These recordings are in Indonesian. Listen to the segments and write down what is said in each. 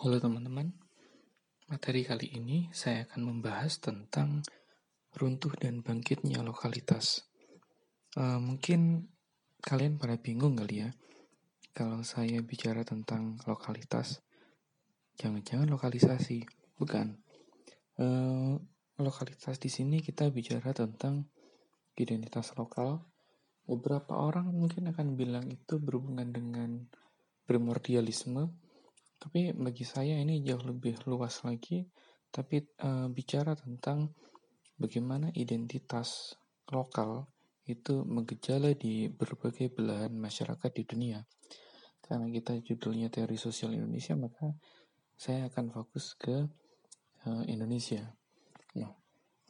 Halo teman-teman, materi kali ini saya akan membahas tentang runtuh dan bangkitnya lokalitas. Uh, mungkin kalian pada bingung kali ya, kalau saya bicara tentang lokalitas, jangan-jangan lokalisasi, bukan. Uh, lokalitas di sini kita bicara tentang identitas lokal. Beberapa orang mungkin akan bilang itu berhubungan dengan primordialisme, tapi bagi saya ini jauh lebih luas lagi, tapi uh, bicara tentang bagaimana identitas lokal itu menggejala di berbagai belahan masyarakat di dunia. Karena kita judulnya teori sosial Indonesia, maka saya akan fokus ke uh, Indonesia. Nah,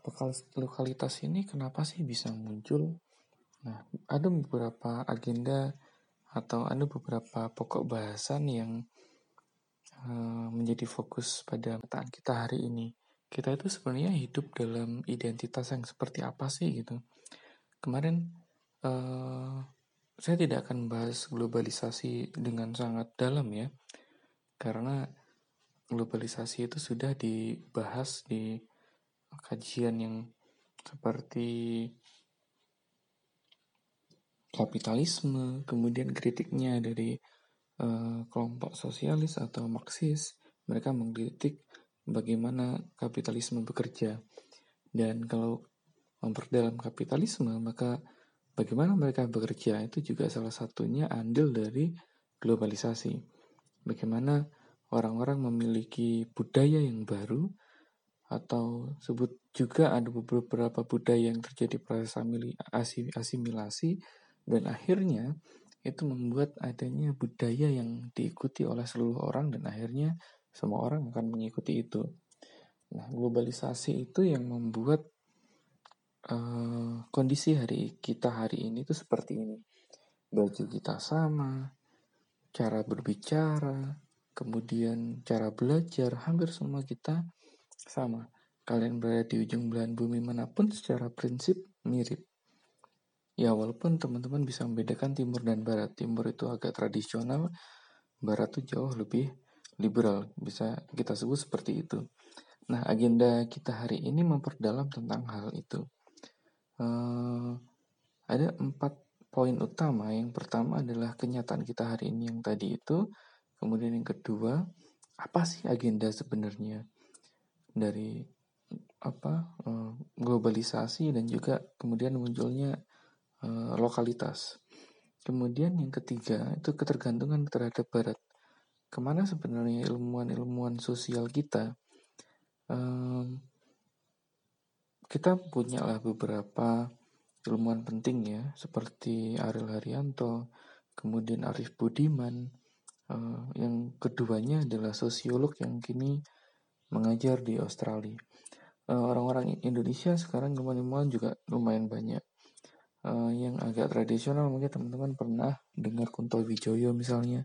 lokal, lokalitas ini kenapa sih bisa muncul? Nah, ada beberapa agenda atau ada beberapa pokok bahasan yang menjadi fokus pada petaan kita hari ini. Kita itu sebenarnya hidup dalam identitas yang seperti apa sih gitu. Kemarin uh, saya tidak akan bahas globalisasi dengan sangat dalam ya, karena globalisasi itu sudah dibahas di kajian yang seperti kapitalisme, kemudian kritiknya dari uh, kelompok sosialis atau Marxis, mereka mengkritik bagaimana kapitalisme bekerja. Dan kalau memperdalam kapitalisme, maka bagaimana mereka bekerja itu juga salah satunya andil dari globalisasi. Bagaimana orang-orang memiliki budaya yang baru atau sebut juga ada beberapa budaya yang terjadi proses asimilasi dan akhirnya itu membuat adanya budaya yang diikuti oleh seluruh orang dan akhirnya semua orang akan mengikuti itu. Nah, globalisasi itu yang membuat uh, kondisi hari kita hari ini itu seperti ini. Baju kita sama, cara berbicara, kemudian cara belajar, hampir semua kita sama. Kalian berada di ujung belahan bumi mana pun secara prinsip mirip. Ya walaupun teman-teman bisa membedakan timur dan barat. Timur itu agak tradisional, barat itu jauh lebih liberal. Bisa kita sebut seperti itu. Nah agenda kita hari ini memperdalam tentang hal itu. Uh, ada empat poin utama. Yang pertama adalah kenyataan kita hari ini yang tadi itu. Kemudian yang kedua, apa sih agenda sebenarnya dari apa uh, globalisasi dan juga kemudian munculnya Eh, lokalitas. Kemudian yang ketiga itu ketergantungan terhadap barat. Ke mana sebenarnya ilmuwan-ilmuwan sosial kita? Um, kita punya lah beberapa ilmuwan penting ya, seperti Ariel Haryanto, kemudian Arif Budiman, uh, yang keduanya adalah sosiolog yang kini mengajar di Australia. Eh, orang-orang Indonesia sekarang ilmuwan-ilmuwan juga lumayan banyak uh, yang agak tradisional mungkin teman-teman pernah dengar Kunto Wijoyo misalnya.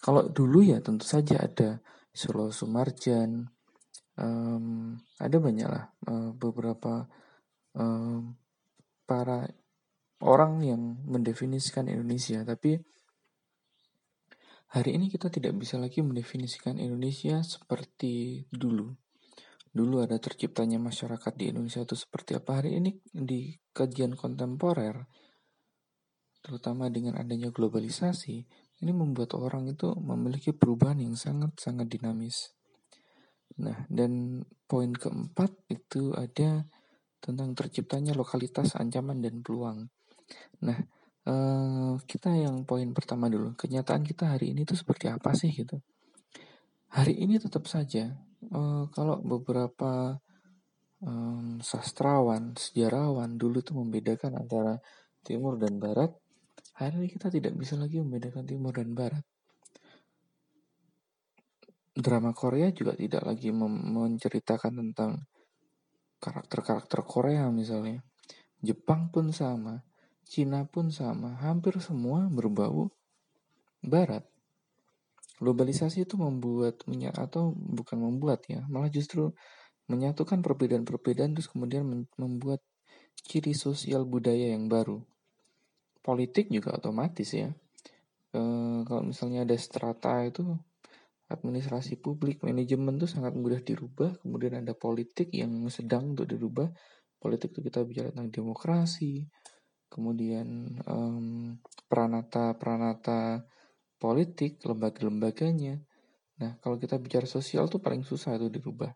Kalau dulu ya tentu saja ada Solo Sumarjan, um, ada banyak lah uh, beberapa um, para orang yang mendefinisikan Indonesia, tapi hari ini kita tidak bisa lagi mendefinisikan Indonesia seperti dulu dulu ada terciptanya masyarakat di Indonesia itu seperti apa hari ini di kajian kontemporer terutama dengan adanya globalisasi ini membuat orang itu memiliki perubahan yang sangat-sangat dinamis. Nah, dan poin keempat itu ada tentang terciptanya lokalitas ancaman dan peluang. Nah, eh, kita yang poin pertama dulu, kenyataan kita hari ini itu seperti apa sih gitu. Hari ini tetap saja uh, kalau beberapa um, sastrawan, sejarawan dulu tuh membedakan antara timur dan barat, hari ini kita tidak bisa lagi membedakan timur dan barat. Drama Korea juga tidak lagi menceritakan tentang karakter-karakter Korea misalnya. Jepang pun sama, Cina pun sama, hampir semua berbau barat. Globalisasi itu membuat atau bukan membuat ya, malah justru menyatukan perbedaan-perbedaan terus kemudian membuat ciri sosial budaya yang baru. Politik juga otomatis ya. E, kalau misalnya ada strata itu administrasi publik, manajemen itu sangat mudah dirubah. Kemudian ada politik yang sedang untuk dirubah. Politik itu kita bicara tentang demokrasi, kemudian um, peranata-peranata politik, lembaga-lembaganya. Nah, kalau kita bicara sosial tuh paling susah itu dirubah.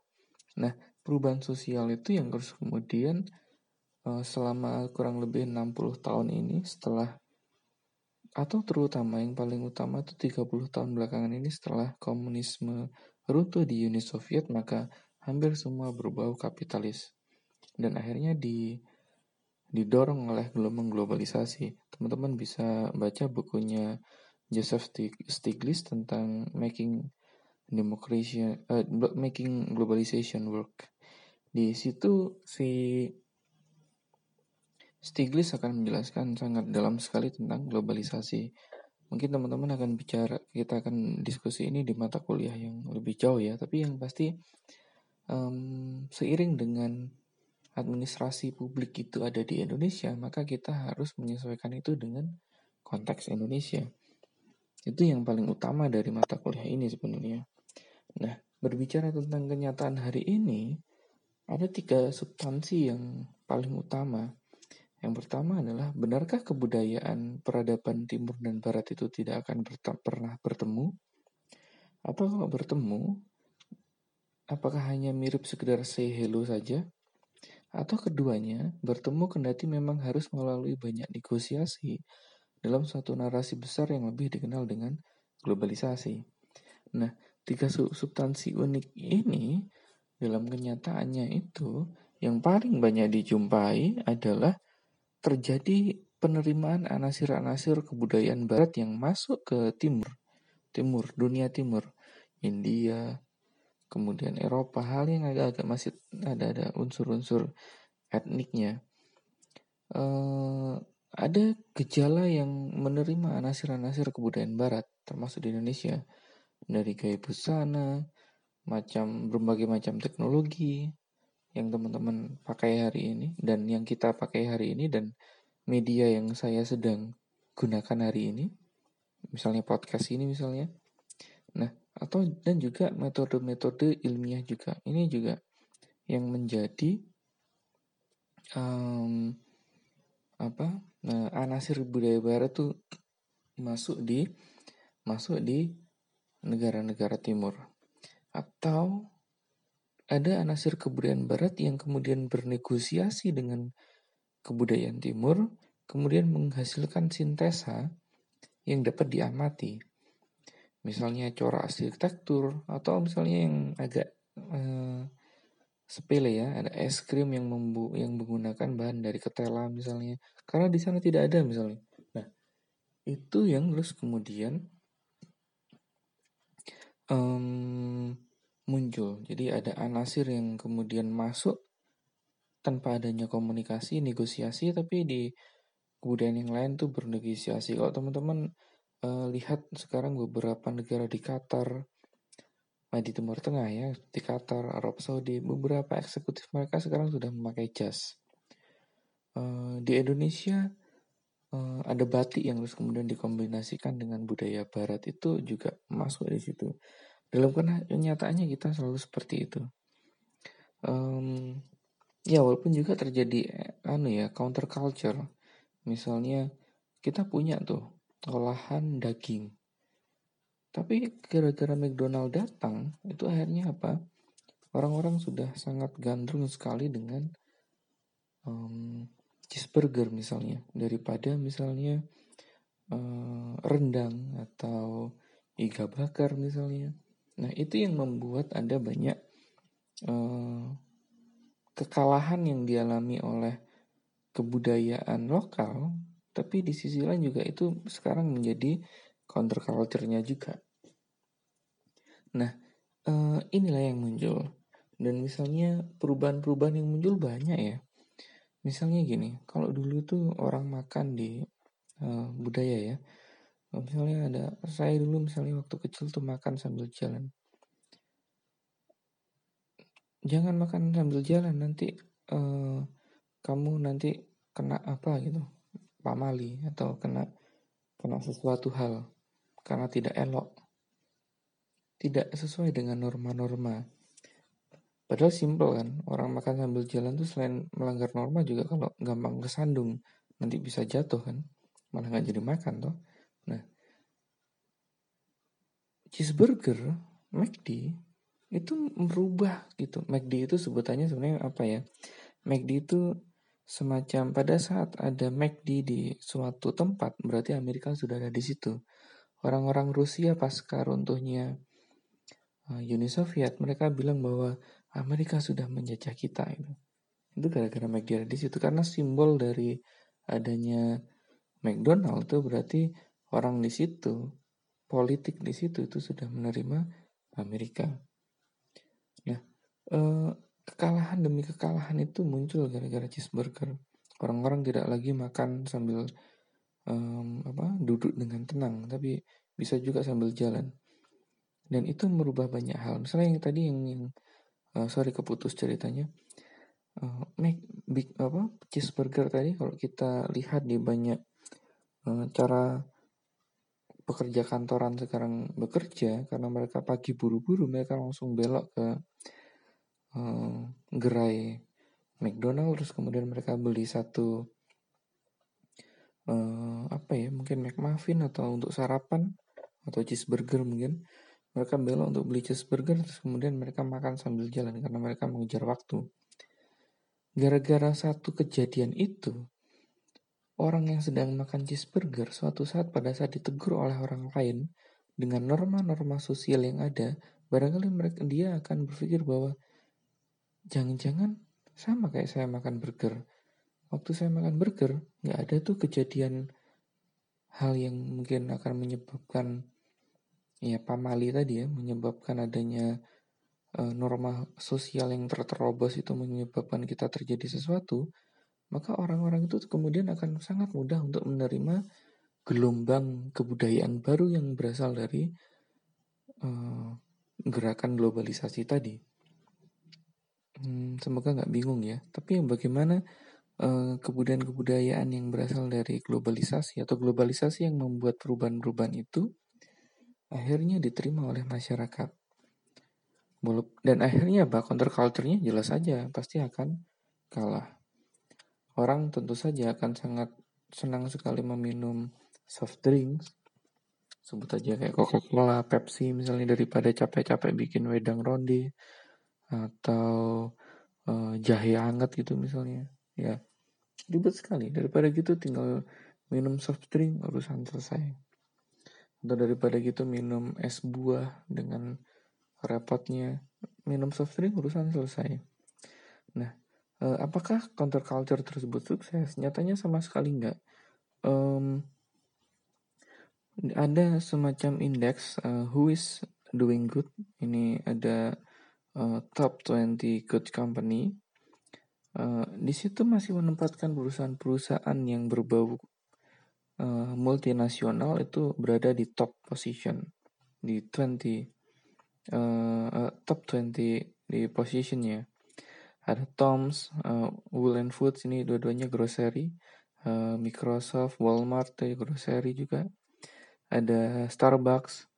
Nah, perubahan sosial itu yang harus kemudian uh, selama kurang lebih 60 tahun ini setelah atau terutama yang paling utama itu 30 tahun belakangan ini setelah komunisme runtuh di Uni Soviet maka hampir semua berbau kapitalis dan akhirnya di didorong oleh gelombang globalisasi. Teman-teman bisa baca bukunya Joseph Stiglitz tentang making democracy uh, making globalization work. Di situ si Stiglitz akan menjelaskan sangat dalam sekali tentang globalisasi. Mungkin teman-teman akan bicara, kita akan diskusi ini di mata kuliah yang lebih jauh ya. Tapi yang pasti um, seiring dengan administrasi publik itu ada di Indonesia, maka kita harus menyesuaikan itu dengan konteks Indonesia. Itu yang paling utama dari mata kuliah ini sebenarnya. Nah, berbicara tentang kenyataan hari ini, ada tiga substansi yang paling utama yang pertama adalah, benarkah kebudayaan peradaban timur dan barat itu tidak akan pernah bertemu? Atau kalau bertemu, apakah hanya mirip sekedar say hello saja? Atau keduanya, bertemu kendati memang harus melalui banyak negosiasi dalam suatu narasi besar yang lebih dikenal dengan globalisasi. Nah, tiga substansi unik ini dalam kenyataannya itu yang paling banyak dijumpai adalah terjadi penerimaan anasir-anasir kebudayaan barat yang masuk ke timur, timur, dunia timur, India, kemudian Eropa, hal yang agak-agak masih ada ada unsur-unsur etniknya. Uh, ada gejala yang menerima anasir-anasir kebudayaan barat, termasuk di Indonesia, dari gaya busana, macam berbagai macam teknologi, yang teman-teman pakai hari ini dan yang kita pakai hari ini dan media yang saya sedang gunakan hari ini. Misalnya podcast ini misalnya. Nah atau dan juga metode-metode ilmiah juga. Ini juga yang menjadi um, apa nah, anasir budaya barat tuh masuk di masuk di negara-negara timur atau ada anasir kebudayaan barat yang kemudian bernegosiasi dengan kebudayaan timur, kemudian menghasilkan sintesa yang dapat diamati. Misalnya corak arsitektur atau misalnya yang agak uh, sepele ya, ada es krim yang membu yang menggunakan bahan dari ketela misalnya, karena di sana tidak ada misalnya. Nah, itu yang terus kemudian um, muncul. Jadi ada anasir yang kemudian masuk tanpa adanya komunikasi, negosiasi, tapi di kebudayaan yang lain tuh bernegosiasi. Kalau teman-teman uh, lihat sekarang beberapa negara di Qatar, di Timur Tengah ya, di Qatar, Arab Saudi, beberapa eksekutif mereka sekarang sudah memakai jas. Uh, di Indonesia uh, ada batik yang terus kemudian dikombinasikan dengan budaya Barat itu juga masuk di situ. Dalam kenyataannya kita selalu seperti itu. Ya walaupun juga terjadi eh, anu ya counter culture. Misalnya kita punya tuh olahan daging. Tapi gara-gara McDonald datang, itu akhirnya apa? Orang-orang sudah sangat gandrung sekali dengan um, cheeseburger misalnya daripada misalnya uh, rendang atau iga bakar misalnya Nah, itu yang membuat ada banyak uh, kekalahan yang dialami oleh kebudayaan lokal, tapi di sisi lain juga itu sekarang menjadi counterculture-nya juga. Nah, uh, inilah yang muncul. Dan misalnya perubahan-perubahan yang muncul banyak ya. Misalnya gini, kalau dulu tuh orang makan di uh, budaya ya, misalnya ada saya dulu misalnya waktu kecil tuh makan sambil jalan jangan makan sambil jalan nanti uh, kamu nanti kena apa gitu pamali atau kena kena sesuatu hal karena tidak elok tidak sesuai dengan norma-norma. Padahal simpel kan, orang makan sambil jalan tuh selain melanggar norma juga kalau gampang kesandung nanti bisa jatuh kan, malah nggak jadi makan toh. Nah, cheeseburger, McD itu merubah gitu. McD itu sebutannya sebenarnya apa ya? McD itu semacam pada saat ada McD di suatu tempat, berarti Amerika sudah ada di situ. Orang-orang Rusia pasca runtuhnya uh, Uni Soviet, mereka bilang bahwa Amerika sudah menjajah kita itu. Itu gara-gara McD ada di situ karena simbol dari adanya McDonald itu berarti orang di situ, politik di situ itu sudah menerima Amerika. Nah, eh, kekalahan demi kekalahan itu muncul gara-gara cheeseburger. Orang-orang tidak lagi makan sambil um, apa duduk dengan tenang, tapi bisa juga sambil jalan. Dan itu merubah banyak hal. Misalnya yang tadi yang, yang uh, sorry keputus ceritanya, uh, make big apa cheeseburger tadi kalau kita lihat di banyak uh, cara pekerja kantoran sekarang bekerja karena mereka pagi buru-buru mereka langsung belok ke uh, gerai McDonald terus kemudian mereka beli satu uh, apa ya mungkin McMuffin atau untuk sarapan atau cheeseburger mungkin mereka belok untuk beli cheeseburger terus kemudian mereka makan sambil jalan karena mereka mengejar waktu gara-gara satu kejadian itu Orang yang sedang makan cheeseburger suatu saat pada saat ditegur oleh orang lain dengan norma-norma sosial yang ada, barangkali mereka dia akan berpikir bahwa jangan-jangan sama kayak saya makan burger. Waktu saya makan burger, nggak ada tuh kejadian hal yang mungkin akan menyebabkan ya pamali tadi ya, menyebabkan adanya uh, norma sosial yang terterobos itu menyebabkan kita terjadi sesuatu maka orang-orang itu kemudian akan sangat mudah untuk menerima gelombang kebudayaan baru yang berasal dari uh, gerakan globalisasi tadi. Hmm, semoga nggak bingung ya. Tapi yang bagaimana uh, kebudayaan-kebudayaan yang berasal dari globalisasi atau globalisasi yang membuat perubahan-perubahan itu akhirnya diterima oleh masyarakat. Dan akhirnya bah counterculture-nya jelas saja pasti akan kalah. Orang tentu saja akan sangat senang sekali meminum soft drinks, sebut aja kayak Coca-Cola, Pepsi misalnya daripada capek-capek bikin wedang ronde atau uh, jahe hangat gitu misalnya. Ya, ribet sekali. Daripada gitu tinggal minum soft drink urusan selesai. Atau daripada gitu minum es buah dengan repotnya minum soft drink urusan selesai. Nah, uh, apakah counterculture tersebut sukses? Nyatanya sama sekali enggak. Um, ada semacam indeks uh, who is doing good. Ini ada uh, top 20 good company. Uh, di situ masih menempatkan perusahaan-perusahaan yang berbau uh, multinasional itu berada di top position di 20 uh, uh, top 20 di positionnya ada Tom's, uh, Wool and Foods ini dua-duanya grocery, uh, Microsoft, Walmart ya grocery juga. Ada Starbucks.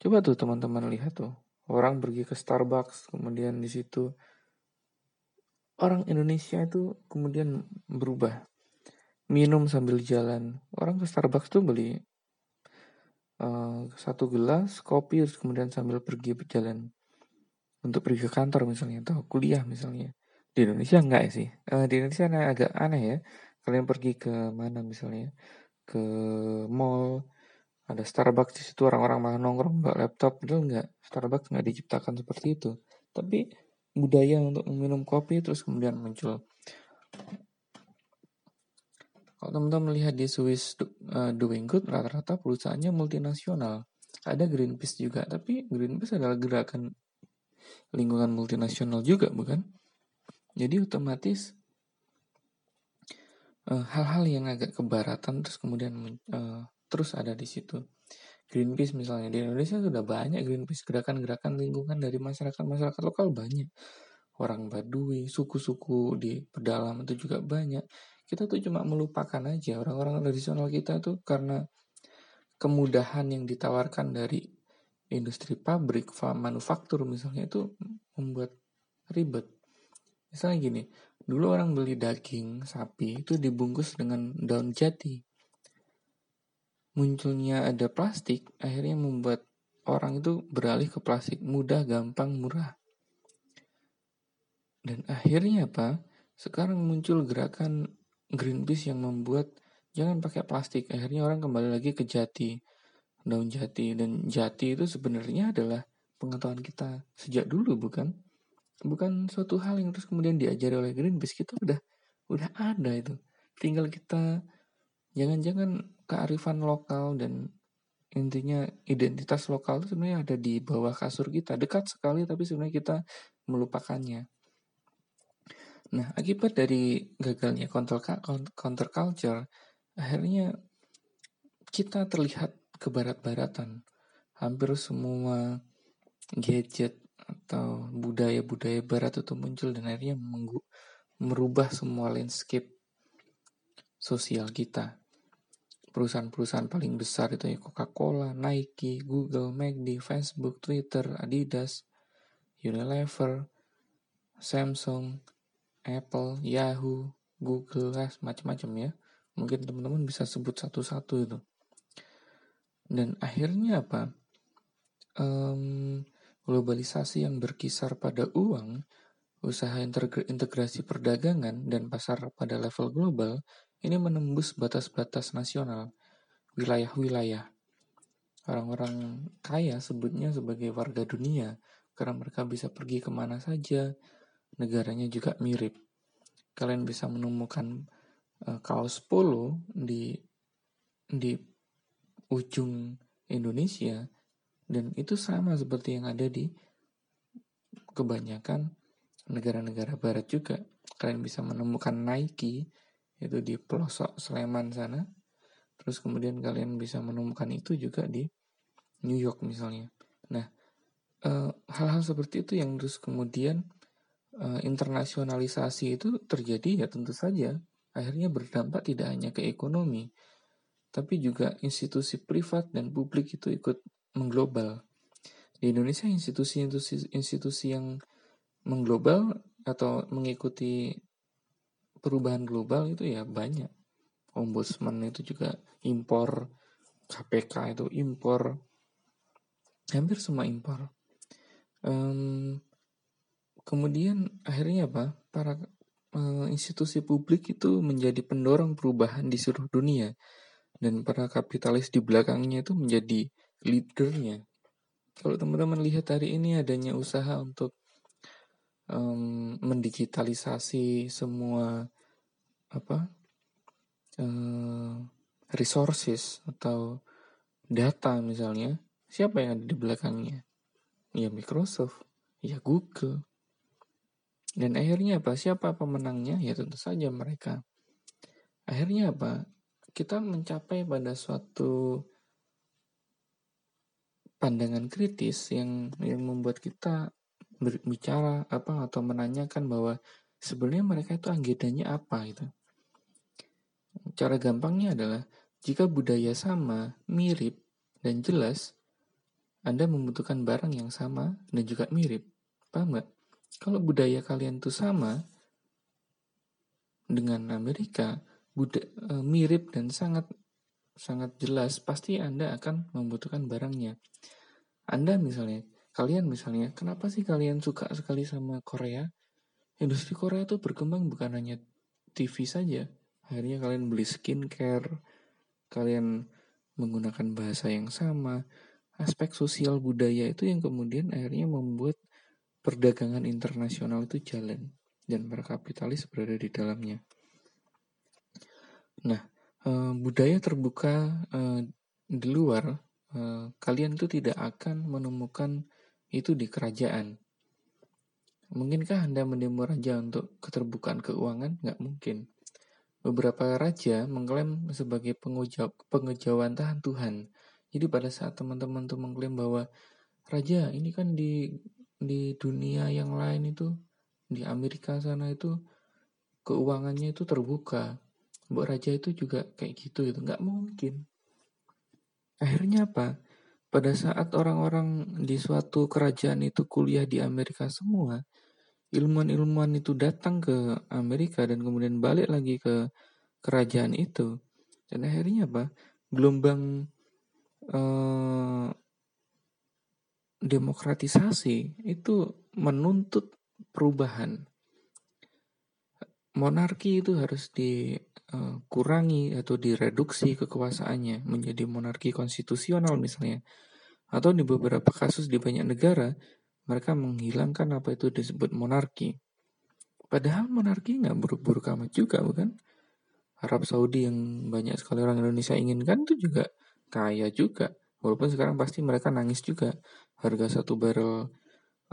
Coba tuh teman-teman lihat tuh. Orang pergi ke Starbucks, kemudian di situ orang Indonesia itu kemudian berubah. Minum sambil jalan. Orang ke Starbucks tuh beli uh, satu gelas kopi terus kemudian sambil pergi berjalan untuk pergi ke kantor misalnya atau kuliah misalnya di Indonesia enggak sih. Uh, di Indonesia agak aneh ya. Kalian pergi ke mana misalnya? Ke mall, ada Starbucks di situ orang-orang malah nongkrong nggak laptop, itu enggak. Starbucks nggak diciptakan seperti itu. Tapi budaya untuk minum kopi terus kemudian muncul. Kalau teman-teman melihat di Swiss uh, Doing Good, rata-rata perusahaannya multinasional. Ada Greenpeace juga, tapi Greenpeace adalah gerakan lingkungan multinasional juga, bukan? Jadi otomatis eh, hal-hal yang agak kebaratan terus kemudian uh, terus ada di situ. Greenpeace misalnya di Indonesia sudah banyak Greenpeace gerakan-gerakan lingkungan dari masyarakat-masyarakat lokal banyak. Orang Baduy, suku-suku di pedalaman itu juga banyak. Kita tuh cuma melupakan aja orang-orang tradisional kita tuh karena kemudahan yang ditawarkan dari industri pabrik, manufaktur misalnya itu membuat ribet. Misalnya gini, dulu orang beli daging sapi itu dibungkus dengan daun jati. Munculnya ada plastik, akhirnya membuat orang itu beralih ke plastik mudah, gampang, murah. Dan akhirnya apa? Sekarang muncul gerakan Greenpeace yang membuat jangan pakai plastik. Akhirnya orang kembali lagi ke jati, daun jati dan jati itu sebenarnya adalah pengetahuan kita sejak dulu bukan? bukan suatu hal yang terus kemudian diajari oleh Greenpeace kita udah udah ada itu tinggal kita jangan-jangan kearifan lokal dan intinya identitas lokal itu sebenarnya ada di bawah kasur kita dekat sekali tapi sebenarnya kita melupakannya nah akibat dari gagalnya counter, culture akhirnya kita terlihat ke barat-baratan hampir semua gadget atau budaya-budaya barat itu muncul dan akhirnya merubah semua landscape sosial kita. Perusahaan-perusahaan paling besar itu ya Coca-Cola, Nike, Google, McD, Facebook, Twitter, Adidas, Unilever, Samsung, Apple, Yahoo, Google, macam-macam ya. Mungkin teman-teman bisa sebut satu-satu itu. Dan akhirnya apa? Um, Globalisasi yang berkisar pada uang, usaha integrasi perdagangan, dan pasar pada level global ini menembus batas-batas nasional, wilayah-wilayah. Orang-orang kaya sebutnya sebagai warga dunia karena mereka bisa pergi ke mana saja, negaranya juga mirip. Kalian bisa menemukan uh, kaos polo di di ujung Indonesia dan itu sama seperti yang ada di kebanyakan negara-negara barat juga. Kalian bisa menemukan Nike itu di pelosok Sleman sana. Terus kemudian kalian bisa menemukan itu juga di New York misalnya. Nah, eh, hal-hal seperti itu yang terus kemudian uh, internasionalisasi itu terjadi ya tentu saja akhirnya berdampak tidak hanya ke ekonomi, tapi juga institusi privat dan publik itu ikut mengglobal. Di Indonesia institusi-institusi institusi yang mengglobal atau mengikuti perubahan global itu ya banyak. Ombudsman itu juga impor, KPK itu impor, hampir semua impor. Um, kemudian akhirnya apa? Para uh, institusi publik itu menjadi pendorong perubahan di seluruh dunia dan para kapitalis di belakangnya itu menjadi leadernya. Kalau teman-teman lihat hari ini adanya usaha untuk um, mendigitalisasi semua apa uh, resources atau data misalnya, siapa yang ada di belakangnya? Ya Microsoft, ya Google. Dan akhirnya apa? Siapa pemenangnya? Ya tentu saja mereka. Akhirnya apa? Kita mencapai pada suatu pandangan kritis yang yang membuat kita berbicara apa atau menanyakan bahwa sebenarnya mereka itu agendanya apa itu. Cara gampangnya adalah jika budaya sama, mirip, dan jelas, Anda membutuhkan barang yang sama dan juga mirip. Paham nggak? Kalau budaya kalian itu sama dengan Amerika, buda, e, mirip dan sangat sangat jelas, pasti Anda akan membutuhkan barangnya. Anda misalnya, kalian misalnya, kenapa sih kalian suka sekali sama Korea? Industri Korea itu berkembang bukan hanya TV saja. Akhirnya kalian beli skincare, kalian menggunakan bahasa yang sama, aspek sosial budaya itu yang kemudian akhirnya membuat perdagangan internasional itu jalan dan para kapitalis berada di dalamnya. Nah, Eh, budaya terbuka uh, di luar, uh, kalian tuh tidak akan menemukan itu di kerajaan. Mungkinkah Anda mendemo raja untuk keterbukaan keuangan? Nggak mungkin. Beberapa raja mengklaim sebagai penguja, pengejauhan tahan Tuhan. Jadi pada saat teman-teman tuh mengklaim bahwa raja ini kan di di dunia yang lain itu di Amerika sana itu keuangannya itu terbuka Mbok Raja itu juga kayak gitu itu nggak mungkin. Akhirnya apa? pada saat orang-orang di suatu kerajaan itu kuliah di Amerika semua, ilmuwan-ilmuwan itu datang ke Amerika dan kemudian balik lagi ke kerajaan itu. Dan akhirnya apa? Gelombang eh, demokratisasi itu menuntut perubahan. Monarki itu harus dikurangi atau direduksi kekuasaannya menjadi monarki konstitusional misalnya. Atau di beberapa kasus di banyak negara, mereka menghilangkan apa itu disebut monarki. Padahal monarki nggak buruk-buruk amat juga, bukan? Arab Saudi yang banyak sekali orang Indonesia inginkan itu juga kaya juga. Walaupun sekarang pasti mereka nangis juga. Harga satu barrel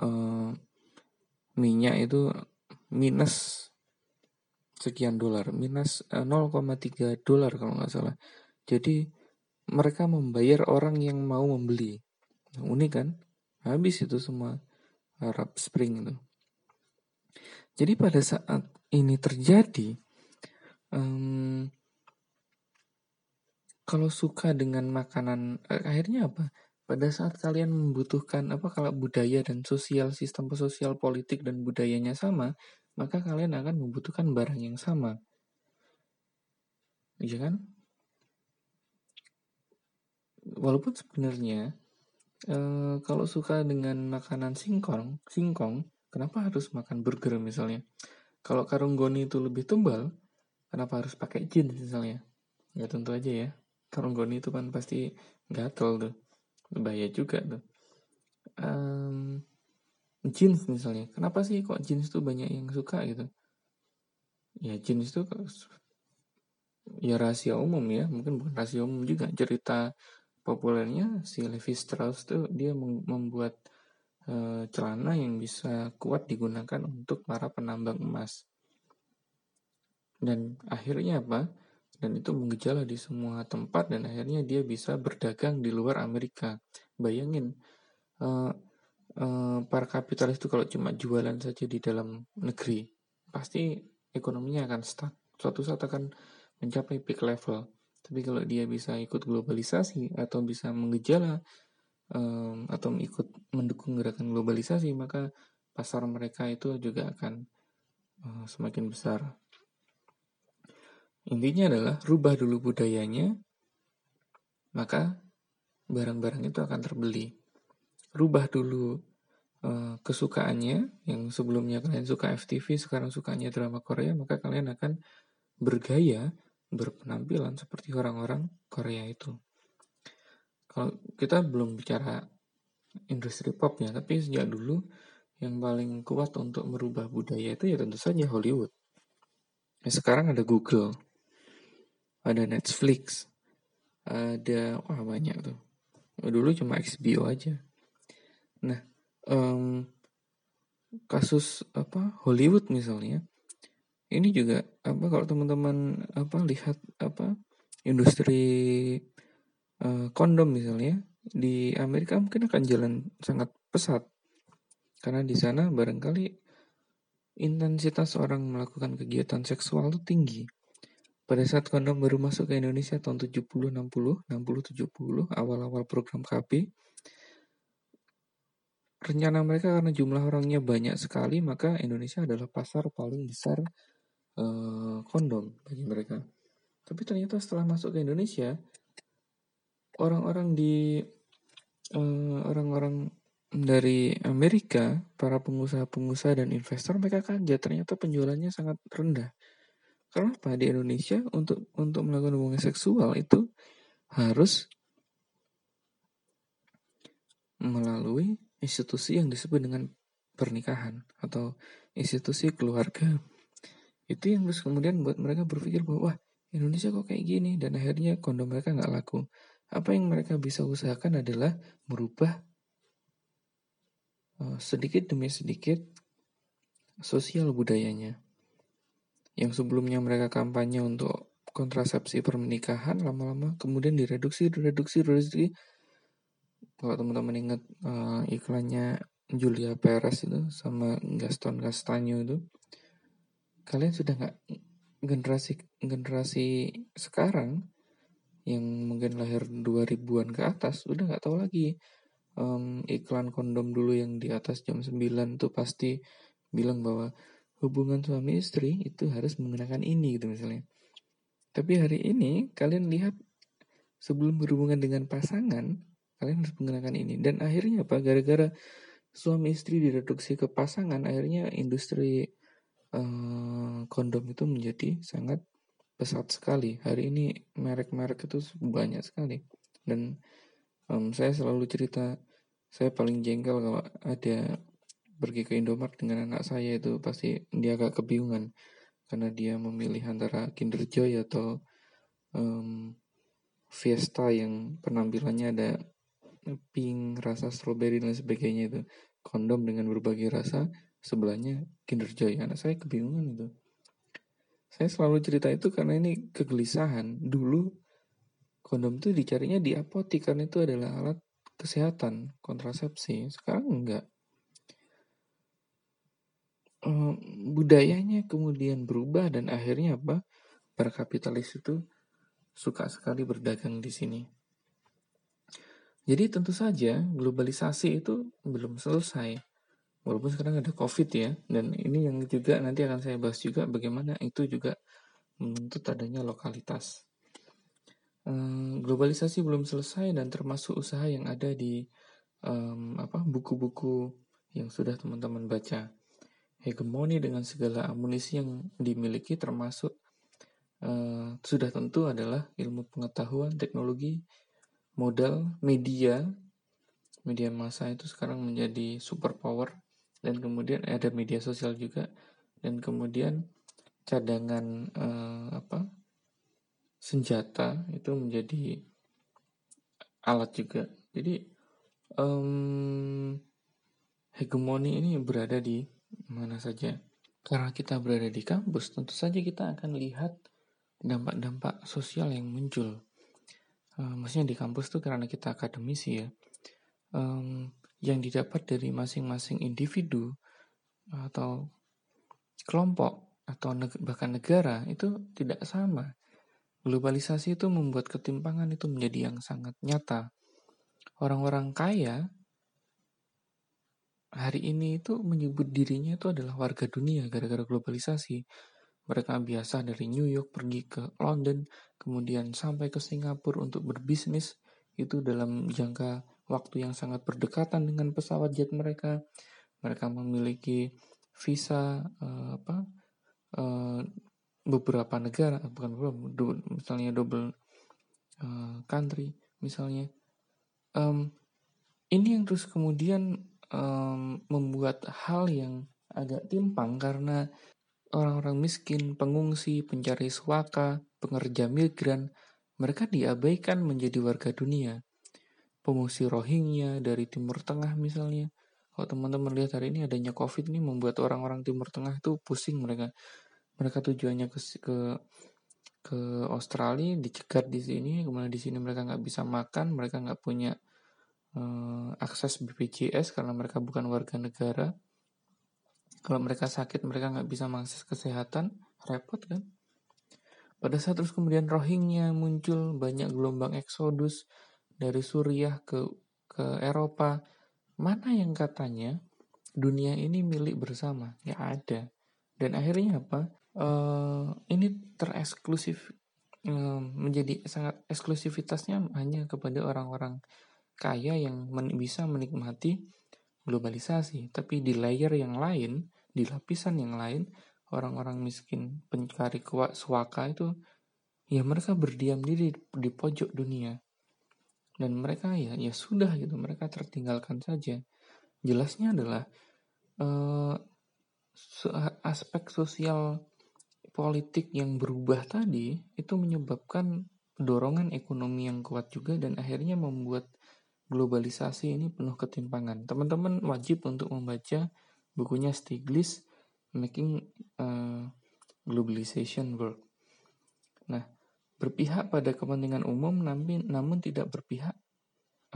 uh, minyak itu minus sekian dolar, minus uh, eh, 0,3 dolar kalau nggak salah. Jadi mereka membayar orang yang mau membeli. Unik kan? Habis itu semua Arab Spring itu. Jadi pada saat ini terjadi, um, kalau suka dengan makanan, eh, akhirnya apa? Pada saat kalian membutuhkan apa kalau budaya dan sosial sistem sosial politik dan budayanya sama, maka kalian akan membutuhkan barang yang sama. Iya kan? Walaupun sebenarnya Uh, kalau suka dengan makanan singkong, singkong, kenapa harus makan burger misalnya? Kalau karung goni itu lebih tebal, kenapa harus pakai jeans misalnya? Ya tentu aja ya. Karung goni itu kan pasti gatel tuh, bahaya juga tuh. Um, jeans misalnya, kenapa sih kok jeans tuh banyak yang suka gitu? Ya jeans itu ya rahasia umum ya, mungkin bukan rahasia umum juga cerita populernya si Levi Strauss tuh dia membuat uh, celana yang bisa kuat digunakan untuk para penambang emas. Dan akhirnya apa? Dan itu mengejala di semua tempat dan akhirnya dia bisa berdagang di luar Amerika. Bayangin, uh, uh, para kapitalis itu kalau cuma jualan saja di dalam negeri, pasti ekonominya akan stuck. Suatu saat akan mencapai peak level. Tapi kalau dia bisa ikut globalisasi atau bisa mengejala um, atau ikut mendukung gerakan globalisasi, maka pasar mereka itu juga akan uh, semakin besar. Intinya adalah rubah dulu budayanya, maka barang-barang itu akan terbeli. Rubah dulu uh, kesukaannya, yang sebelumnya kalian suka FTV, sekarang sukanya drama Korea, maka kalian akan bergaya berpenampilan seperti orang-orang Korea itu. Kalau kita belum bicara industri pop ya, tapi sejak dulu yang paling kuat untuk merubah budaya itu ya tentu saja Hollywood. Ya, sekarang ada Google, ada Netflix, ada wah banyak tuh. Dulu cuma HBO aja. Nah, um, kasus apa Hollywood misalnya ini juga apa kalau teman-teman apa lihat apa industri uh, kondom misalnya di Amerika mungkin akan jalan sangat pesat karena di sana barangkali intensitas orang melakukan kegiatan seksual itu tinggi. Pada saat kondom baru masuk ke Indonesia tahun 70 60 60 70 awal-awal program KB rencana mereka karena jumlah orangnya banyak sekali maka Indonesia adalah pasar paling besar uh, kondom bagi mereka. Tapi ternyata setelah masuk ke Indonesia, orang-orang di eh, orang-orang dari Amerika, para pengusaha-pengusaha dan investor mereka kaget ternyata penjualannya sangat rendah. Kenapa di Indonesia untuk untuk melakukan hubungan seksual itu harus melalui institusi yang disebut dengan pernikahan atau institusi keluarga. Itu yang terus kemudian buat mereka berpikir bahwa wah Indonesia kok kayak gini dan akhirnya kondom mereka nggak laku. Apa yang mereka bisa usahakan adalah merubah uh, sedikit demi sedikit sosial budayanya. Yang sebelumnya mereka kampanye untuk kontrasepsi pernikahan lama-lama kemudian direduksi, direduksi, direduksi. Kalau teman-teman ingat uh, iklannya Julia Perez itu sama Gaston Castanyo itu, kalian sudah nggak generasi generasi sekarang yang mungkin lahir 2000-an ke atas udah nggak tahu lagi um, iklan kondom dulu yang di atas jam 9 tuh pasti bilang bahwa hubungan suami istri itu harus menggunakan ini gitu misalnya. Tapi hari ini kalian lihat sebelum berhubungan dengan pasangan kalian harus menggunakan ini dan akhirnya apa gara-gara suami istri direduksi ke pasangan akhirnya industri uh, kondom itu menjadi sangat pesat sekali. Hari ini merek-merek itu banyak sekali. Dan um, saya selalu cerita, saya paling jengkel kalau ada pergi ke Indomaret dengan anak saya itu pasti dia agak kebingungan karena dia memilih antara Kinder Joy atau um, Fiesta yang penampilannya ada pink, rasa strawberry dan sebagainya itu kondom dengan berbagai rasa sebelahnya Kinder Joy anak saya kebingungan itu saya selalu cerita itu karena ini kegelisahan. Dulu kondom itu dicarinya di apotik karena itu adalah alat kesehatan, kontrasepsi. Sekarang enggak. Uh, budayanya kemudian berubah dan akhirnya apa? Para kapitalis itu suka sekali berdagang di sini. Jadi tentu saja globalisasi itu belum selesai. Walaupun sekarang ada COVID ya, dan ini yang juga nanti akan saya bahas juga bagaimana itu juga menuntut adanya lokalitas. Um, globalisasi belum selesai dan termasuk usaha yang ada di um, apa buku-buku yang sudah teman-teman baca. Hegemoni dengan segala amunisi yang dimiliki termasuk uh, sudah tentu adalah ilmu pengetahuan, teknologi, modal, media. Media massa itu sekarang menjadi superpower dan kemudian ada media sosial juga dan kemudian cadangan eh, apa senjata itu menjadi alat juga jadi um, hegemoni ini berada di mana saja karena kita berada di kampus tentu saja kita akan lihat dampak-dampak sosial yang muncul uh, maksudnya di kampus tuh karena kita akademisi ya um, yang didapat dari masing-masing individu atau kelompok atau neg bahkan negara itu tidak sama. Globalisasi itu membuat ketimpangan itu menjadi yang sangat nyata. Orang-orang kaya hari ini itu menyebut dirinya itu adalah warga dunia gara-gara globalisasi. Mereka biasa dari New York pergi ke London, kemudian sampai ke Singapura untuk berbisnis itu dalam jangka waktu yang sangat berdekatan dengan pesawat jet mereka. Mereka memiliki visa uh, apa uh, beberapa negara, bukan beberapa, misalnya double uh, country, misalnya. Um, ini yang terus kemudian um, membuat hal yang agak timpang karena orang-orang miskin, pengungsi, pencari suaka, pengerja migran, mereka diabaikan menjadi warga dunia pengungsi Rohingya dari Timur Tengah misalnya. Kalau teman-teman lihat hari ini adanya COVID ini membuat orang-orang Timur Tengah itu pusing mereka. Mereka tujuannya ke ke ke Australia dicegat di sini, kemudian di sini mereka nggak bisa makan, mereka nggak punya uh, akses BPJS karena mereka bukan warga negara. Kalau mereka sakit mereka nggak bisa mengakses kesehatan, repot kan? Pada saat terus kemudian Rohingya muncul banyak gelombang eksodus, dari Suriah ke ke Eropa, mana yang katanya dunia ini milik bersama? Ya ada. Dan akhirnya apa? Uh, ini tereksklusif uh, menjadi sangat eksklusivitasnya hanya kepada orang-orang kaya yang men bisa menikmati globalisasi. Tapi di layer yang lain, di lapisan yang lain, orang-orang miskin pencari suaka itu ya mereka berdiam diri di pojok dunia dan mereka ya ya sudah gitu mereka tertinggalkan saja jelasnya adalah uh, aspek sosial politik yang berubah tadi itu menyebabkan dorongan ekonomi yang kuat juga dan akhirnya membuat globalisasi ini penuh ketimpangan teman-teman wajib untuk membaca bukunya Stiglitz Making uh, Globalization Work nah berpihak pada kepentingan umum namun, namun tidak berpihak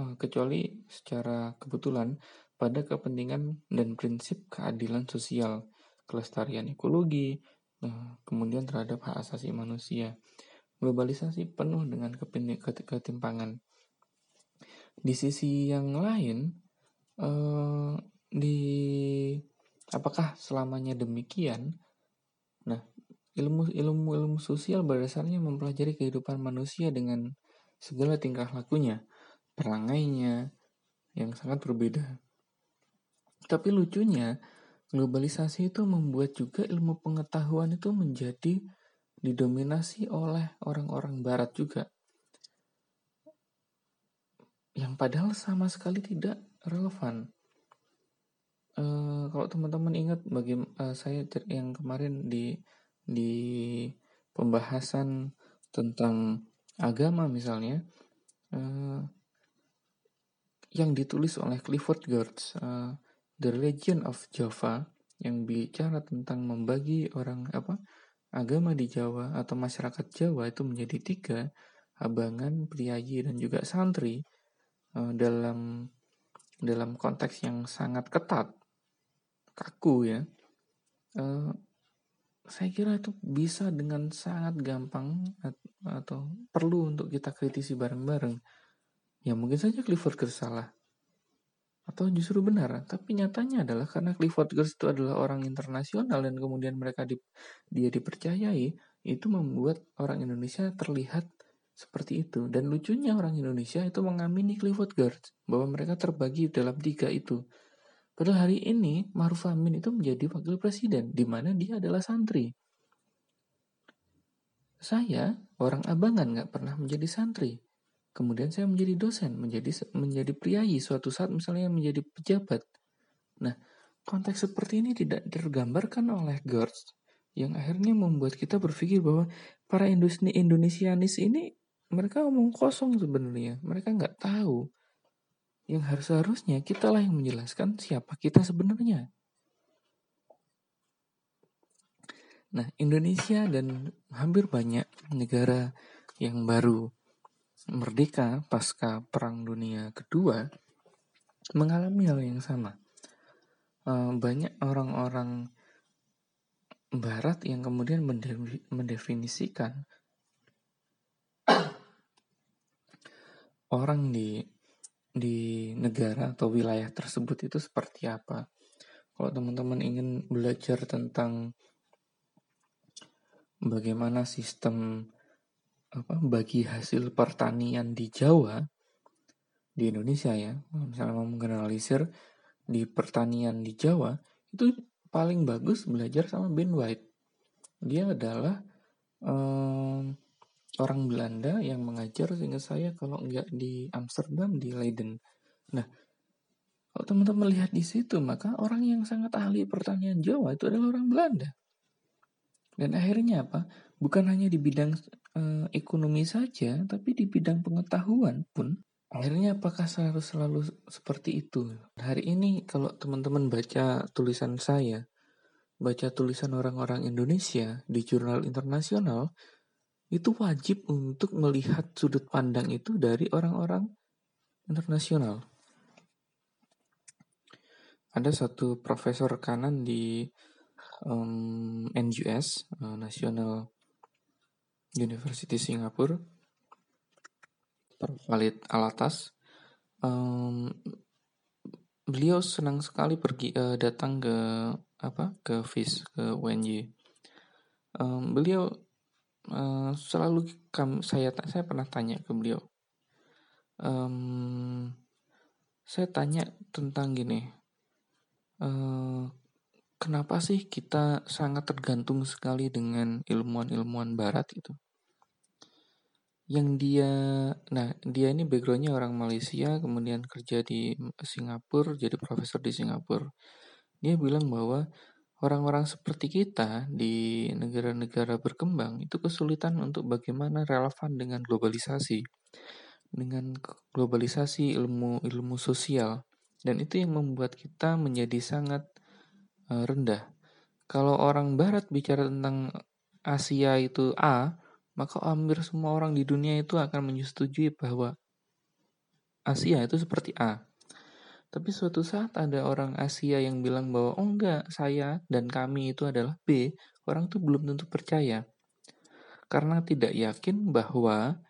uh, kecuali secara kebetulan pada kepentingan dan prinsip keadilan sosial, kelestarian ekologi, uh, kemudian terhadap hak asasi manusia. globalisasi penuh dengan ketimpangan. Di sisi yang lain, eh, di apakah selamanya demikian? Nah, ilmu ilmu ilmu sosial berdasarnya mempelajari kehidupan manusia dengan segala tingkah lakunya, perangainya yang sangat berbeda. Tapi lucunya, globalisasi itu membuat juga ilmu pengetahuan itu menjadi didominasi oleh orang-orang barat juga. Yang padahal sama sekali tidak relevan. Uh, kalau teman-teman ingat bagi uh, saya yang kemarin di di pembahasan tentang agama misalnya uh, yang ditulis oleh Clifford Geertz uh, The Religion of Java yang bicara tentang membagi orang apa agama di Jawa atau masyarakat Jawa itu menjadi tiga abangan, priayi dan juga santri uh, dalam dalam konteks yang sangat ketat kaku ya uh, saya kira itu bisa dengan sangat gampang atau perlu untuk kita kritisi bareng-bareng. Ya mungkin saja Clifford Geertz salah. Atau justru benar. Tapi nyatanya adalah karena Clifford Geertz itu adalah orang internasional dan kemudian mereka di, dia dipercayai, itu membuat orang Indonesia terlihat seperti itu. Dan lucunya orang Indonesia itu mengamini Clifford Geertz bahwa mereka terbagi dalam tiga itu. Padahal hari ini Maruf Amin itu menjadi wakil presiden, di mana dia adalah santri. Saya orang abangan nggak pernah menjadi santri. Kemudian saya menjadi dosen, menjadi menjadi priayi suatu saat misalnya menjadi pejabat. Nah, konteks seperti ini tidak tergambarkan oleh Gertz yang akhirnya membuat kita berpikir bahwa para Indonesianis ini mereka omong kosong sebenarnya. Mereka nggak tahu yang harus harusnya kita lah yang menjelaskan siapa kita sebenarnya. Nah, Indonesia dan hampir banyak negara yang baru merdeka pasca Perang Dunia Kedua mengalami hal yang sama. Eh, banyak orang-orang Barat yang kemudian mendefinisikan orang di di negara atau wilayah tersebut itu seperti apa. Kalau teman-teman ingin belajar tentang bagaimana sistem apa bagi hasil pertanian di Jawa di Indonesia ya, misalnya mau menganalisir di pertanian di Jawa itu paling bagus belajar sama Ben White. Dia adalah um, orang Belanda yang mengajar sehingga saya kalau nggak di Amsterdam di Leiden. Nah, kalau teman-teman lihat di situ, maka orang yang sangat ahli pertanian Jawa itu adalah orang Belanda. Dan akhirnya apa? Bukan hanya di bidang uh, ekonomi saja, tapi di bidang pengetahuan pun akhirnya apakah harus selalu seperti itu? Hari ini kalau teman-teman baca tulisan saya, baca tulisan orang-orang Indonesia di jurnal internasional, itu wajib untuk melihat sudut pandang itu dari orang-orang internasional. Ada satu profesor kanan di um, NUS, uh, National University Singapura, Prof. Khalid Alatas. Um, beliau senang sekali pergi uh, datang ke apa ke FIS ke UNY. Um, beliau uh, selalu kam, saya saya pernah tanya ke beliau um, saya tanya tentang gini uh, kenapa sih kita sangat tergantung sekali dengan ilmuwan-ilmuwan barat itu? Yang dia nah dia ini backgroundnya orang Malaysia kemudian kerja di Singapura jadi profesor di Singapura. Dia bilang bahwa orang-orang seperti kita di negara-negara berkembang itu kesulitan untuk bagaimana relevan dengan globalisasi dengan globalisasi ilmu ilmu sosial dan itu yang membuat kita menjadi sangat uh, rendah. Kalau orang barat bicara tentang Asia itu A, maka hampir semua orang di dunia itu akan menyetujui bahwa Asia itu seperti A. Tapi suatu saat ada orang Asia yang bilang bahwa oh enggak, saya dan kami itu adalah B, orang itu belum tentu percaya. Karena tidak yakin bahwa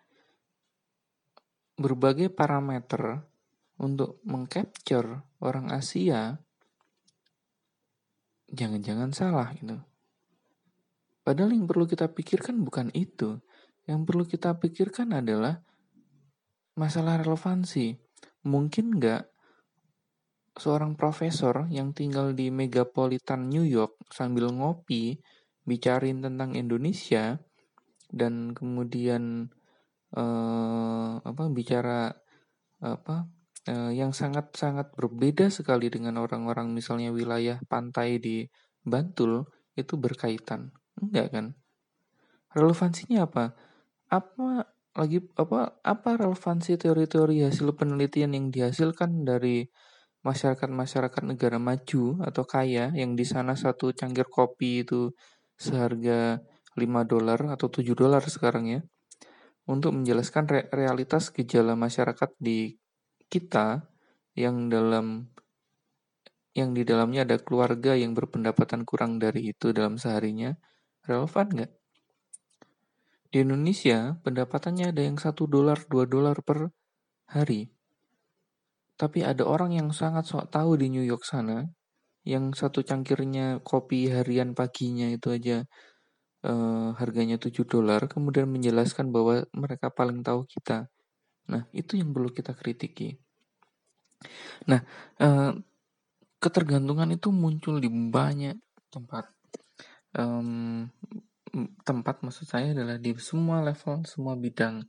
berbagai parameter untuk mengcapture orang Asia jangan-jangan salah gitu. Padahal yang perlu kita pikirkan bukan itu. Yang perlu kita pikirkan adalah masalah relevansi. Mungkin nggak seorang profesor yang tinggal di megapolitan New York sambil ngopi bicarain tentang Indonesia dan kemudian uh, apa bicara apa uh, yang sangat-sangat berbeda sekali dengan orang-orang misalnya wilayah pantai di Bantul itu berkaitan. Enggak kan? Relevansinya apa? Apa lagi apa apa relevansi teori-teori hasil penelitian yang dihasilkan dari masyarakat-masyarakat negara maju atau kaya yang di sana satu cangkir kopi itu seharga 5 dolar atau 7 dolar sekarang ya untuk menjelaskan re realitas gejala masyarakat di kita yang dalam yang di dalamnya ada keluarga yang berpendapatan kurang dari itu dalam seharinya relevan nggak? Di Indonesia pendapatannya ada yang satu dolar dua dolar per hari. Tapi ada orang yang sangat sok tahu di New York sana yang satu cangkirnya kopi harian paginya itu aja uh, harganya 7 dolar, kemudian menjelaskan bahwa mereka paling tahu kita. Nah, itu yang perlu kita kritiki. Nah, uh, ketergantungan itu muncul di banyak tempat. Um, tempat maksud saya adalah di semua level, semua bidang.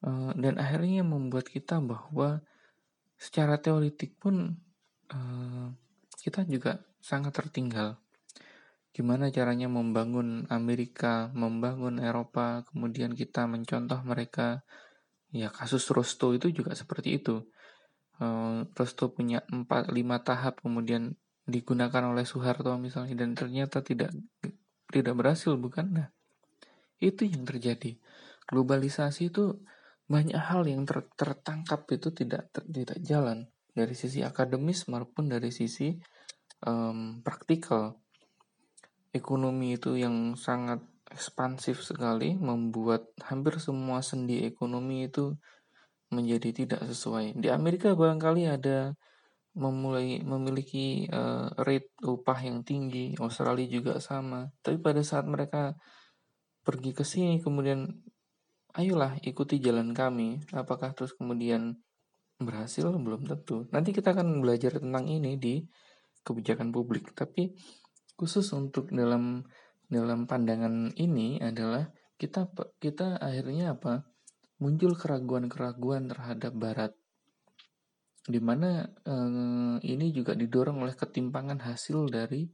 Uh, dan akhirnya membuat kita bahwa secara teoritik pun uh, kita juga sangat tertinggal gimana caranya membangun Amerika, membangun Eropa, kemudian kita mencontoh mereka. Ya kasus Rosto itu juga seperti itu. Uh, Rosto punya 4 5 tahap kemudian digunakan oleh Soeharto misalnya dan ternyata tidak tidak berhasil bukan? Nah, itu yang terjadi. Globalisasi itu banyak hal yang ter, tertangkap itu tidak ter, tidak jalan dari sisi akademis maupun dari sisi um, praktikal ekonomi itu yang sangat ekspansif sekali membuat hampir semua sendi ekonomi itu menjadi tidak sesuai. Di Amerika barangkali ada memulai memiliki uh, rate upah yang tinggi, Australia juga sama. Tapi pada saat mereka pergi ke sini kemudian ayolah ikuti jalan kami. Apakah terus kemudian berhasil belum tentu. Nanti kita akan belajar tentang ini di kebijakan publik. Tapi khusus untuk dalam dalam pandangan ini adalah kita kita akhirnya apa muncul keraguan-keraguan terhadap Barat di mana eh, ini juga didorong oleh ketimpangan hasil dari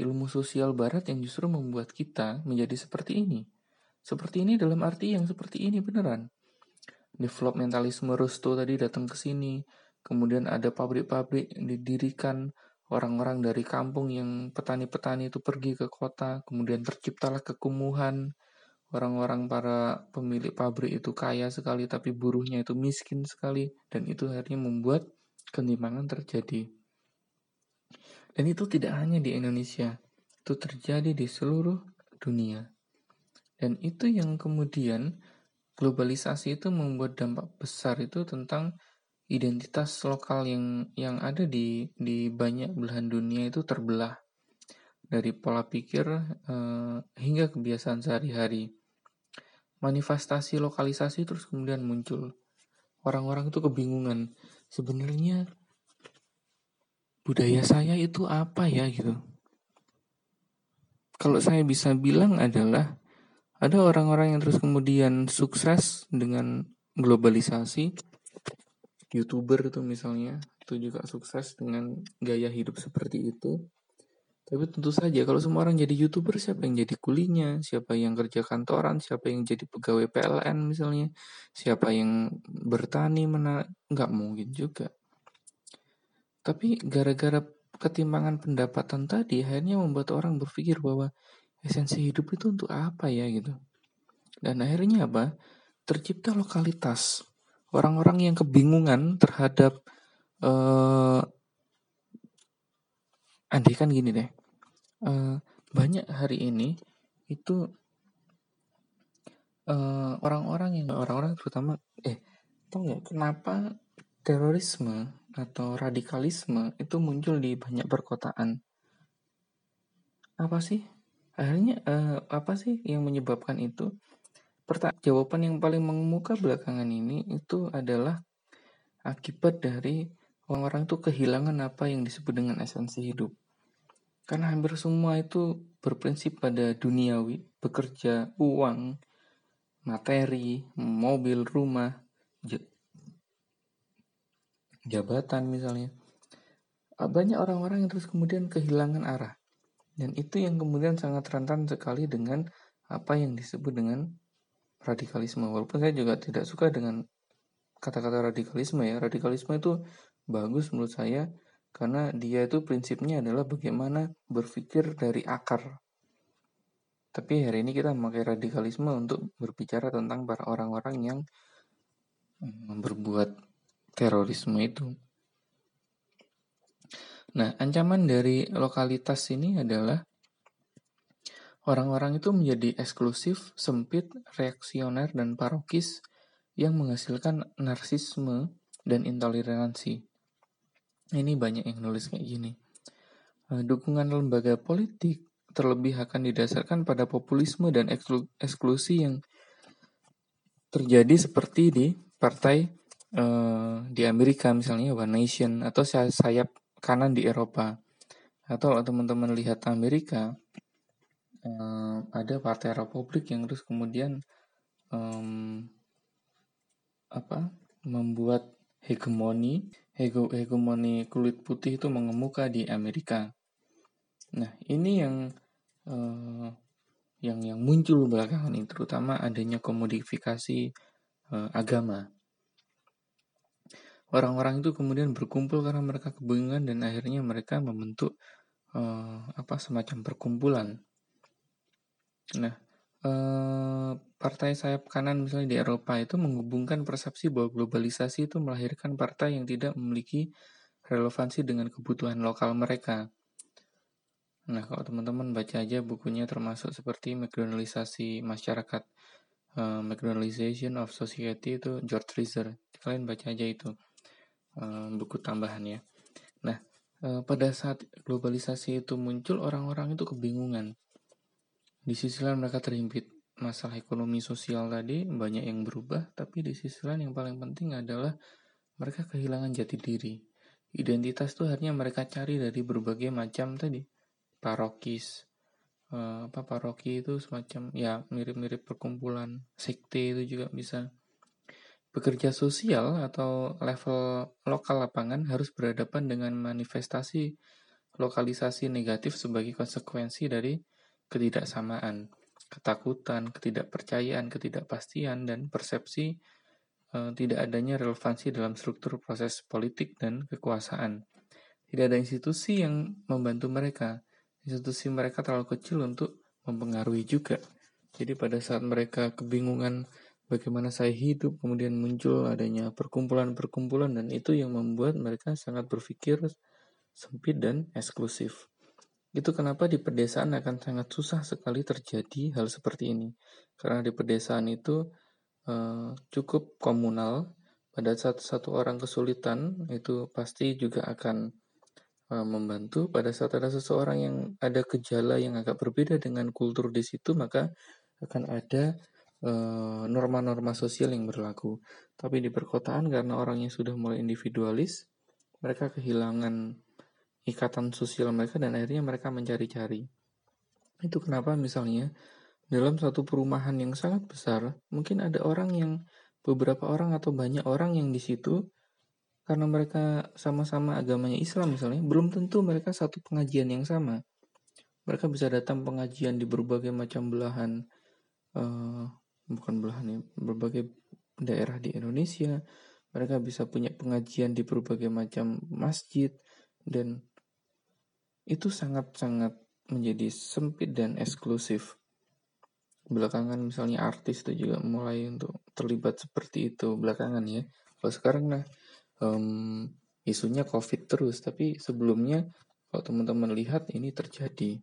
ilmu sosial Barat yang justru membuat kita menjadi seperti ini seperti ini dalam arti yang seperti ini beneran developmentalisme Rusto tadi datang ke sini kemudian ada pabrik-pabrik didirikan orang-orang dari kampung yang petani-petani itu pergi ke kota, kemudian terciptalah kekumuhan, orang-orang para pemilik pabrik itu kaya sekali tapi buruhnya itu miskin sekali dan itu akhirnya membuat ketimpangan terjadi. Dan itu tidak hanya di Indonesia, itu terjadi di seluruh dunia. Dan itu yang kemudian globalisasi itu membuat dampak besar itu tentang identitas lokal yang yang ada di di banyak belahan dunia itu terbelah dari pola pikir uh, hingga kebiasaan sehari-hari. Manifestasi lokalisasi terus kemudian muncul. Orang-orang itu kebingungan. Sebenarnya budaya saya itu apa ya gitu. Kalau saya bisa bilang adalah ada orang-orang yang terus kemudian sukses dengan globalisasi. Youtuber itu misalnya itu juga sukses dengan gaya hidup seperti itu. Tapi tentu saja kalau semua orang jadi youtuber siapa yang jadi kulinya? Siapa yang kerja kantoran? Siapa yang jadi pegawai PLN misalnya? Siapa yang bertani mana nggak mungkin juga. Tapi gara-gara ketimpangan pendapatan tadi akhirnya membuat orang berpikir bahwa esensi hidup itu untuk apa ya gitu. Dan akhirnya apa? Tercipta lokalitas. Orang-orang yang kebingungan terhadap uh, andai kan gini deh uh, banyak hari ini itu uh, orang-orang yang orang-orang terutama eh tau nggak kenapa terorisme atau radikalisme itu muncul di banyak perkotaan? Apa sih akhirnya uh, apa sih yang menyebabkan itu Pertanyaan jawaban yang paling mengemuka belakangan ini itu adalah akibat dari orang-orang itu kehilangan apa yang disebut dengan esensi hidup. Karena hampir semua itu berprinsip pada duniawi, bekerja, uang, materi, mobil, rumah, jabatan misalnya. Banyak orang-orang yang terus kemudian kehilangan arah. Dan itu yang kemudian sangat rentan sekali dengan apa yang disebut dengan radikalisme. Walaupun saya juga tidak suka dengan kata-kata radikalisme ya. Radikalisme itu bagus menurut saya karena dia itu prinsipnya adalah bagaimana berpikir dari akar. Tapi hari ini kita memakai radikalisme untuk berbicara tentang para orang-orang yang mm, berbuat terorisme itu. Nah, ancaman dari lokalitas ini adalah Orang-orang itu menjadi eksklusif, sempit, reaksioner, dan parokis yang menghasilkan narsisme dan intoleransi. Ini banyak yang nulis kayak gini. Eh, dukungan lembaga politik terlebih akan didasarkan pada populisme dan eksklusi yang terjadi seperti di partai uh, di Amerika misalnya One Nation atau sayap kanan di Eropa atau teman-teman lihat Amerika um, ada Partai Republik yang terus kemudian um, apa membuat hegemoni hege, hegemoni kulit putih itu mengemuka di Amerika. Nah ini yang uh, yang yang muncul belakangan ini terutama adanya komodifikasi uh, agama. Orang-orang itu kemudian berkumpul karena mereka kebingungan dan akhirnya mereka membentuk uh, apa semacam perkumpulan Nah, eh, partai sayap kanan misalnya di Eropa itu menghubungkan persepsi bahwa globalisasi itu melahirkan partai yang tidak memiliki relevansi dengan kebutuhan lokal mereka. Nah, kalau teman-teman baca aja bukunya termasuk seperti McDonaldisasi masyarakat, uh, McDonaldization of Society itu George Reiser. Kalian baca aja itu uh, buku tambahan ya. Nah, uh, pada saat globalisasi itu muncul, orang-orang itu kebingungan. Di sisi lain mereka terhimpit masalah ekonomi sosial tadi banyak yang berubah, tapi di sisi lain yang paling penting adalah mereka kehilangan jati diri. Identitas itu akhirnya mereka cari dari berbagai macam tadi parokis, uh, apa paroki itu semacam ya mirip-mirip perkumpulan sekte itu juga bisa bekerja sosial atau level lokal lapangan harus berhadapan dengan manifestasi lokalisasi negatif sebagai konsekuensi dari ketidaksamaan, ketakutan, ketidakpercayaan, ketidakpastian, dan persepsi e, tidak adanya relevansi dalam struktur proses politik dan kekuasaan. Tidak ada institusi yang membantu mereka. Institusi mereka terlalu kecil untuk mempengaruhi juga. Jadi pada saat mereka kebingungan bagaimana saya hidup, kemudian muncul adanya perkumpulan-perkumpulan dan itu yang membuat mereka sangat berpikir sempit dan eksklusif. Itu kenapa di pedesaan akan sangat susah sekali terjadi hal seperti ini. Karena di pedesaan itu uh, cukup komunal. Pada saat satu orang kesulitan, itu pasti juga akan uh, membantu. Pada saat ada seseorang yang ada gejala yang agak berbeda dengan kultur di situ, maka akan ada eh, norma-norma uh, sosial yang berlaku. Tapi di perkotaan karena orangnya sudah mulai individualis, mereka kehilangan ikatan sosial mereka dan akhirnya mereka mencari-cari. Itu kenapa misalnya dalam satu perumahan yang sangat besar, mungkin ada orang yang beberapa orang atau banyak orang yang di situ karena mereka sama-sama agamanya Islam misalnya, belum tentu mereka satu pengajian yang sama. Mereka bisa datang pengajian di berbagai macam belahan, uh, bukan belahan ya, berbagai daerah di Indonesia. Mereka bisa punya pengajian di berbagai macam masjid dan itu sangat-sangat menjadi sempit dan eksklusif. Belakangan misalnya artis itu juga mulai untuk terlibat seperti itu belakangan ya. Kalau sekarang nah um, isunya COVID terus, tapi sebelumnya kalau teman-teman lihat ini terjadi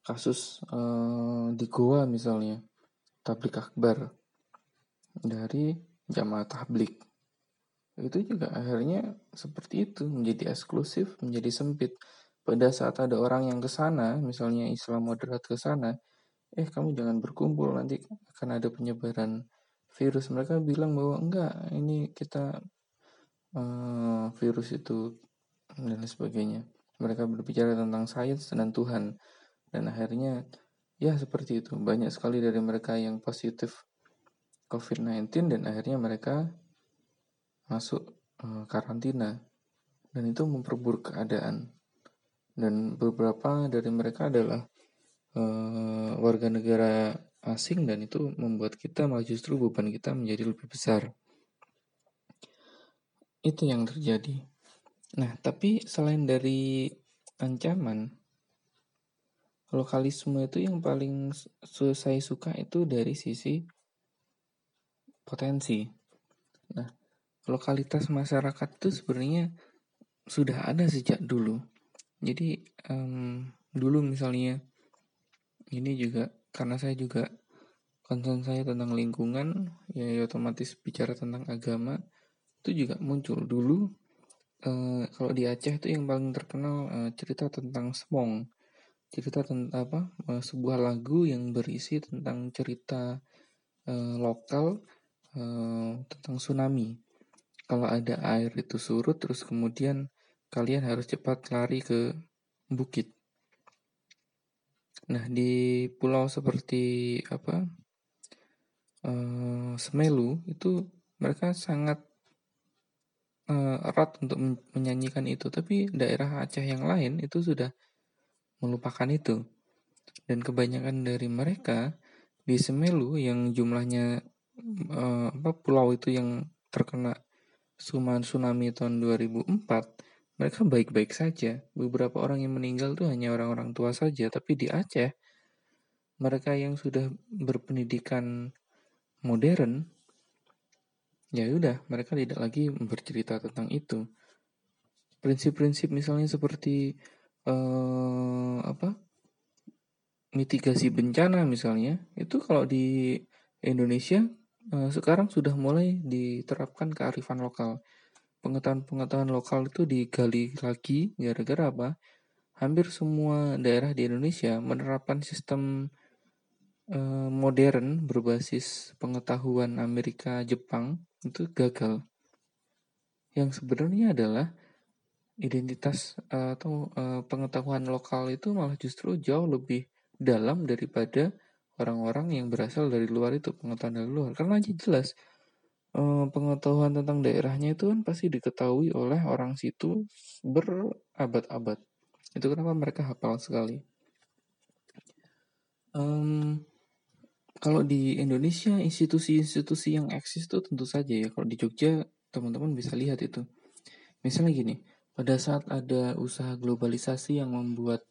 kasus uh, di Goa misalnya tablik akbar dari jamaah tablik. Itu juga akhirnya seperti itu menjadi eksklusif menjadi sempit. Pada saat ada orang yang ke sana misalnya Islam moderat ke sana eh kamu jangan berkumpul nanti akan ada penyebaran virus. Mereka bilang bahwa enggak ini kita uh, virus itu dan sebagainya. Mereka berbicara tentang sains dan Tuhan. Dan akhirnya ya seperti itu. Banyak sekali dari mereka yang positif COVID-19 dan akhirnya mereka masuk uh, karantina. Dan itu memperburuk keadaan. Dan beberapa dari mereka adalah uh, warga negara asing dan itu membuat kita malah justru beban kita menjadi lebih besar. Itu yang terjadi. Nah tapi selain dari ancaman lokalisme itu yang paling saya suka itu dari sisi potensi. Nah, lokalitas masyarakat itu sebenarnya sudah ada sejak dulu. Jadi um, dulu misalnya ini juga karena saya juga concern saya tentang lingkungan, ya, ya otomatis bicara tentang agama itu juga muncul dulu. Uh, kalau di Aceh itu yang paling terkenal uh, cerita tentang Semong cerita tentang apa uh, sebuah lagu yang berisi tentang cerita uh, lokal uh, tentang tsunami. Kalau ada air itu surut terus kemudian kalian harus cepat lari ke bukit. Nah di pulau seperti apa uh, Semelu itu mereka sangat erat untuk menyanyikan itu, tapi daerah Aceh yang lain itu sudah melupakan itu. Dan kebanyakan dari mereka di Semelu yang jumlahnya uh, apa pulau itu yang terkena tsunami tahun 2004, mereka baik-baik saja. Beberapa orang yang meninggal itu hanya orang-orang tua saja, tapi di Aceh mereka yang sudah berpendidikan modern ya udah mereka tidak lagi bercerita tentang itu. Prinsip-prinsip misalnya seperti uh, apa mitigasi bencana misalnya itu kalau di Indonesia uh, sekarang sudah mulai diterapkan kearifan lokal. Pengetahuan-pengetahuan lokal itu digali lagi gara-gara apa? Hampir semua daerah di Indonesia menerapkan sistem uh, modern berbasis pengetahuan Amerika Jepang itu gagal. Yang sebenarnya adalah identitas atau uh, pengetahuan lokal itu malah justru jauh lebih dalam daripada orang-orang yang berasal dari luar itu pengetahuan dari luar. Karena aja jelas uh, pengetahuan tentang daerahnya itu kan pasti diketahui oleh orang situ berabad-abad. Itu kenapa mereka hafal sekali. Um, kalau di Indonesia institusi-institusi yang eksis itu tentu saja ya. Kalau di Jogja teman-teman bisa lihat itu. Misalnya gini pada saat ada usaha globalisasi yang membuat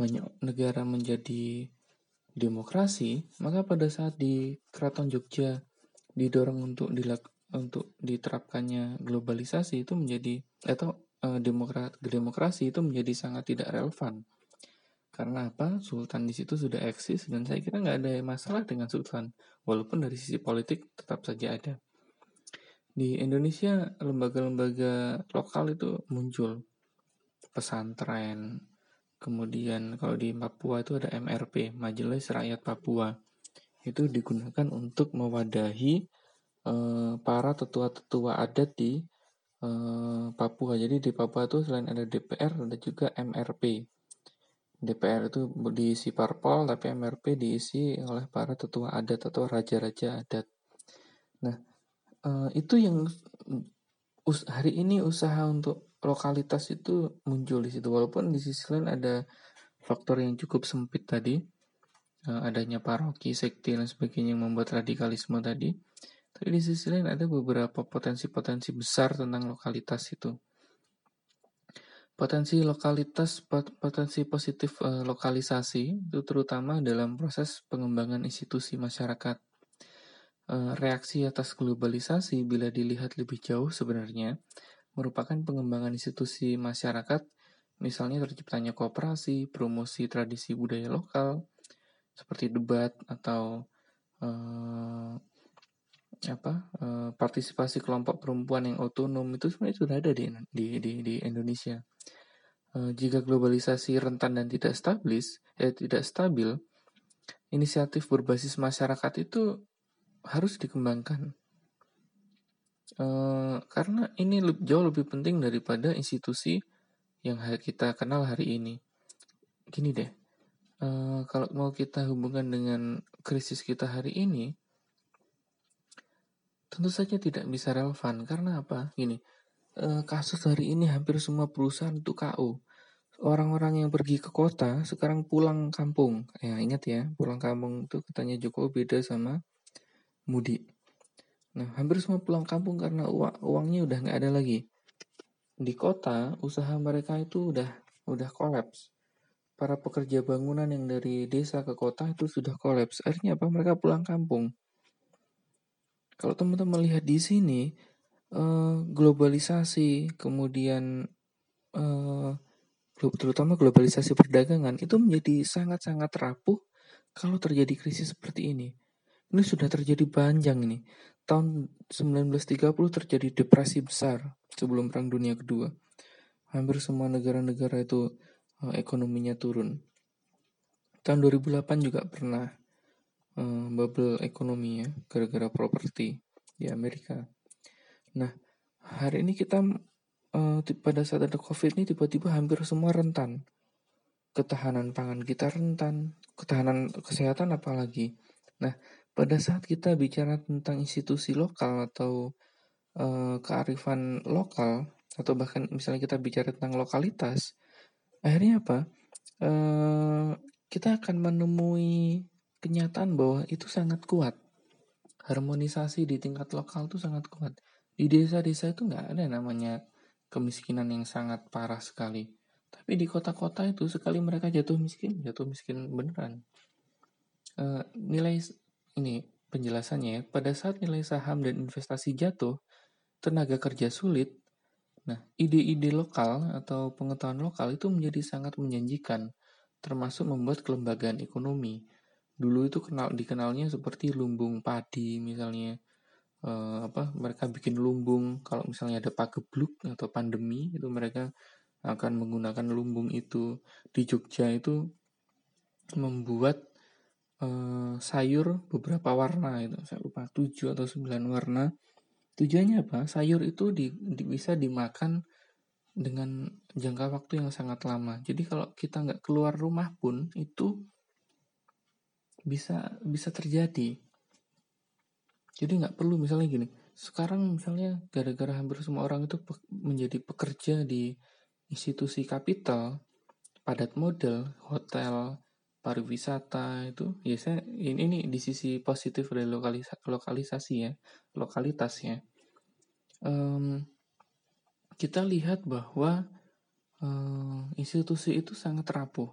banyak negara menjadi demokrasi, maka pada saat di Keraton Jogja didorong untuk dilak untuk diterapkannya globalisasi itu menjadi atau uh, demokrat demokrasi itu menjadi sangat tidak relevan. Karena apa? Sultan di situ sudah eksis dan saya kira nggak ada masalah dengan sultan, walaupun dari sisi politik tetap saja ada di Indonesia lembaga-lembaga lokal itu muncul. Pesantren kemudian kalau di Papua itu ada MRP Majelis Rakyat Papua. Itu digunakan untuk mewadahi eh, para tetua-tetua adat di eh, Papua. Jadi di Papua itu selain ada DPR ada juga MRP DPR itu diisi parpol tapi MRP diisi oleh para tetua adat atau raja-raja adat. Nah uh, itu yang us hari ini usaha untuk lokalitas itu muncul di situ walaupun di sisi lain ada faktor yang cukup sempit tadi uh, adanya paroki, sekte dan sebagainya yang membuat radikalisme tadi. Tapi di sisi lain ada beberapa potensi-potensi besar tentang lokalitas itu. Potensi lokalitas, potensi positif uh, lokalisasi itu terutama dalam proses pengembangan institusi masyarakat Eh, reaksi atas globalisasi bila dilihat lebih jauh sebenarnya merupakan pengembangan institusi masyarakat, misalnya terciptanya kooperasi, promosi tradisi budaya lokal, seperti debat atau uh, apa uh, partisipasi kelompok perempuan yang otonom itu sebenarnya sudah ada di di di, di Indonesia. Uh, jika globalisasi rentan dan tidak stabil, eh, tidak stabil, inisiatif berbasis masyarakat itu harus dikembangkan. Uh, karena ini jauh lebih penting daripada institusi yang kita kenal hari ini. Gini deh, uh, kalau mau kita hubungkan dengan krisis kita hari ini, tentu saja tidak bisa relevan. Karena apa? Gini, uh, kasus hari ini hampir semua perusahaan itu KO. Orang-orang yang pergi ke kota sekarang pulang kampung. Ya ingat ya, pulang kampung itu katanya Jokowi beda sama mudik. Nah, hampir semua pulang kampung karena uang uangnya udah nggak ada lagi di kota usaha mereka itu udah udah kolaps. Para pekerja bangunan yang dari desa ke kota itu sudah kolaps. Akhirnya apa? Mereka pulang kampung. Kalau teman-teman lihat di sini eh, globalisasi, kemudian eh, terutama globalisasi perdagangan itu menjadi sangat-sangat rapuh kalau terjadi krisis seperti ini. Ini sudah terjadi panjang ini. Tahun 1930 terjadi depresi besar sebelum Perang Dunia Kedua. Hampir semua negara-negara itu uh, ekonominya turun. Tahun 2008 juga pernah uh, bubble ekonomi ya, gara-gara properti di Amerika. Nah, hari ini kita uh, pada saat ada COVID ini tiba-tiba hampir semua rentan. Ketahanan pangan kita rentan, ketahanan kesehatan apalagi. Nah, pada saat kita bicara tentang institusi lokal atau uh, kearifan lokal atau bahkan misalnya kita bicara tentang lokalitas, akhirnya apa? Uh, kita akan menemui kenyataan bahwa itu sangat kuat. Harmonisasi di tingkat lokal itu sangat kuat. Di desa-desa itu nggak ada namanya kemiskinan yang sangat parah sekali. Tapi di kota-kota itu sekali mereka jatuh miskin, jatuh miskin beneran. Uh, nilai ini penjelasannya ya. Pada saat nilai saham dan investasi jatuh, tenaga kerja sulit, nah ide-ide lokal atau pengetahuan lokal itu menjadi sangat menjanjikan, termasuk membuat kelembagaan ekonomi. Dulu itu kenal dikenalnya seperti lumbung padi misalnya, eh, apa mereka bikin lumbung kalau misalnya ada pagebluk atau pandemi itu mereka akan menggunakan lumbung itu di Jogja itu membuat uh, sayur beberapa warna itu saya lupa 7 atau 9 warna Tujuannya apa? Sayur itu di, di, bisa dimakan dengan jangka waktu yang sangat lama. Jadi kalau kita nggak keluar rumah pun itu bisa bisa terjadi. Jadi nggak perlu misalnya gini. Sekarang misalnya gara-gara hampir semua orang itu pe menjadi pekerja di institusi kapital, padat modal, hotel, pariwisata itu ya saya ini, ini di sisi positif dari lokalisa, lokalisasi ya lokalitas ya um, kita lihat bahwa um, institusi itu sangat rapuh.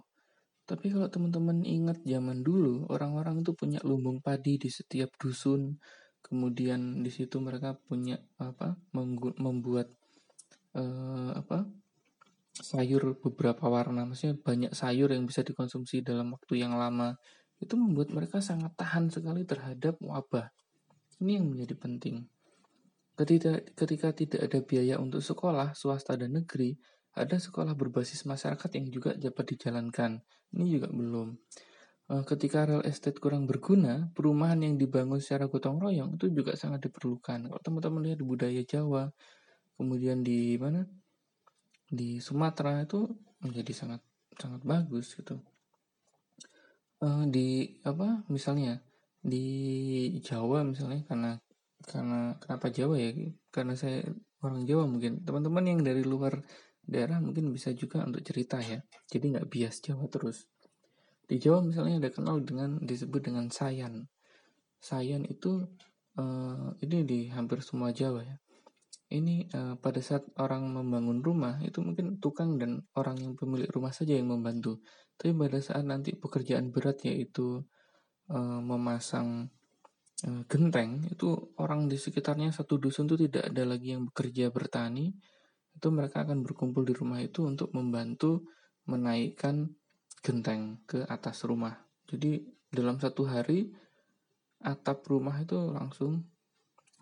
Tapi kalau teman-teman ingat zaman dulu orang-orang itu punya lumbung padi di setiap dusun. Kemudian di situ mereka punya apa membuat uh, apa sayur beberapa warna, maksudnya banyak sayur yang bisa dikonsumsi dalam waktu yang lama, itu membuat mereka sangat tahan sekali terhadap wabah. Ini yang menjadi penting. Ketika, ketika tidak ada biaya untuk sekolah, swasta dan negeri, ada sekolah berbasis masyarakat yang juga dapat dijalankan. Ini juga belum. Eh, ketika real estate kurang berguna, perumahan yang dibangun secara gotong royong itu juga sangat diperlukan. Kalau teman-teman lihat di budaya Jawa, kemudian di mana di Sumatera itu menjadi sangat sangat bagus gitu. Uh, di apa misalnya di Jawa misalnya karena karena kenapa Jawa ya? Karena saya orang Jawa mungkin. Teman-teman yang dari luar daerah mungkin bisa juga untuk cerita ya. Jadi nggak bias Jawa terus. Di Jawa misalnya ada kenal dengan disebut dengan sayan. Sayan itu uh, ini di hampir semua Jawa ya ini uh, pada saat orang membangun rumah itu mungkin tukang dan orang yang pemilik rumah saja yang membantu. Tapi pada saat nanti pekerjaan berat yaitu uh, memasang uh, genteng itu orang di sekitarnya satu dusun itu tidak ada lagi yang bekerja bertani itu mereka akan berkumpul di rumah itu untuk membantu menaikkan genteng ke atas rumah. Jadi dalam satu hari atap rumah itu langsung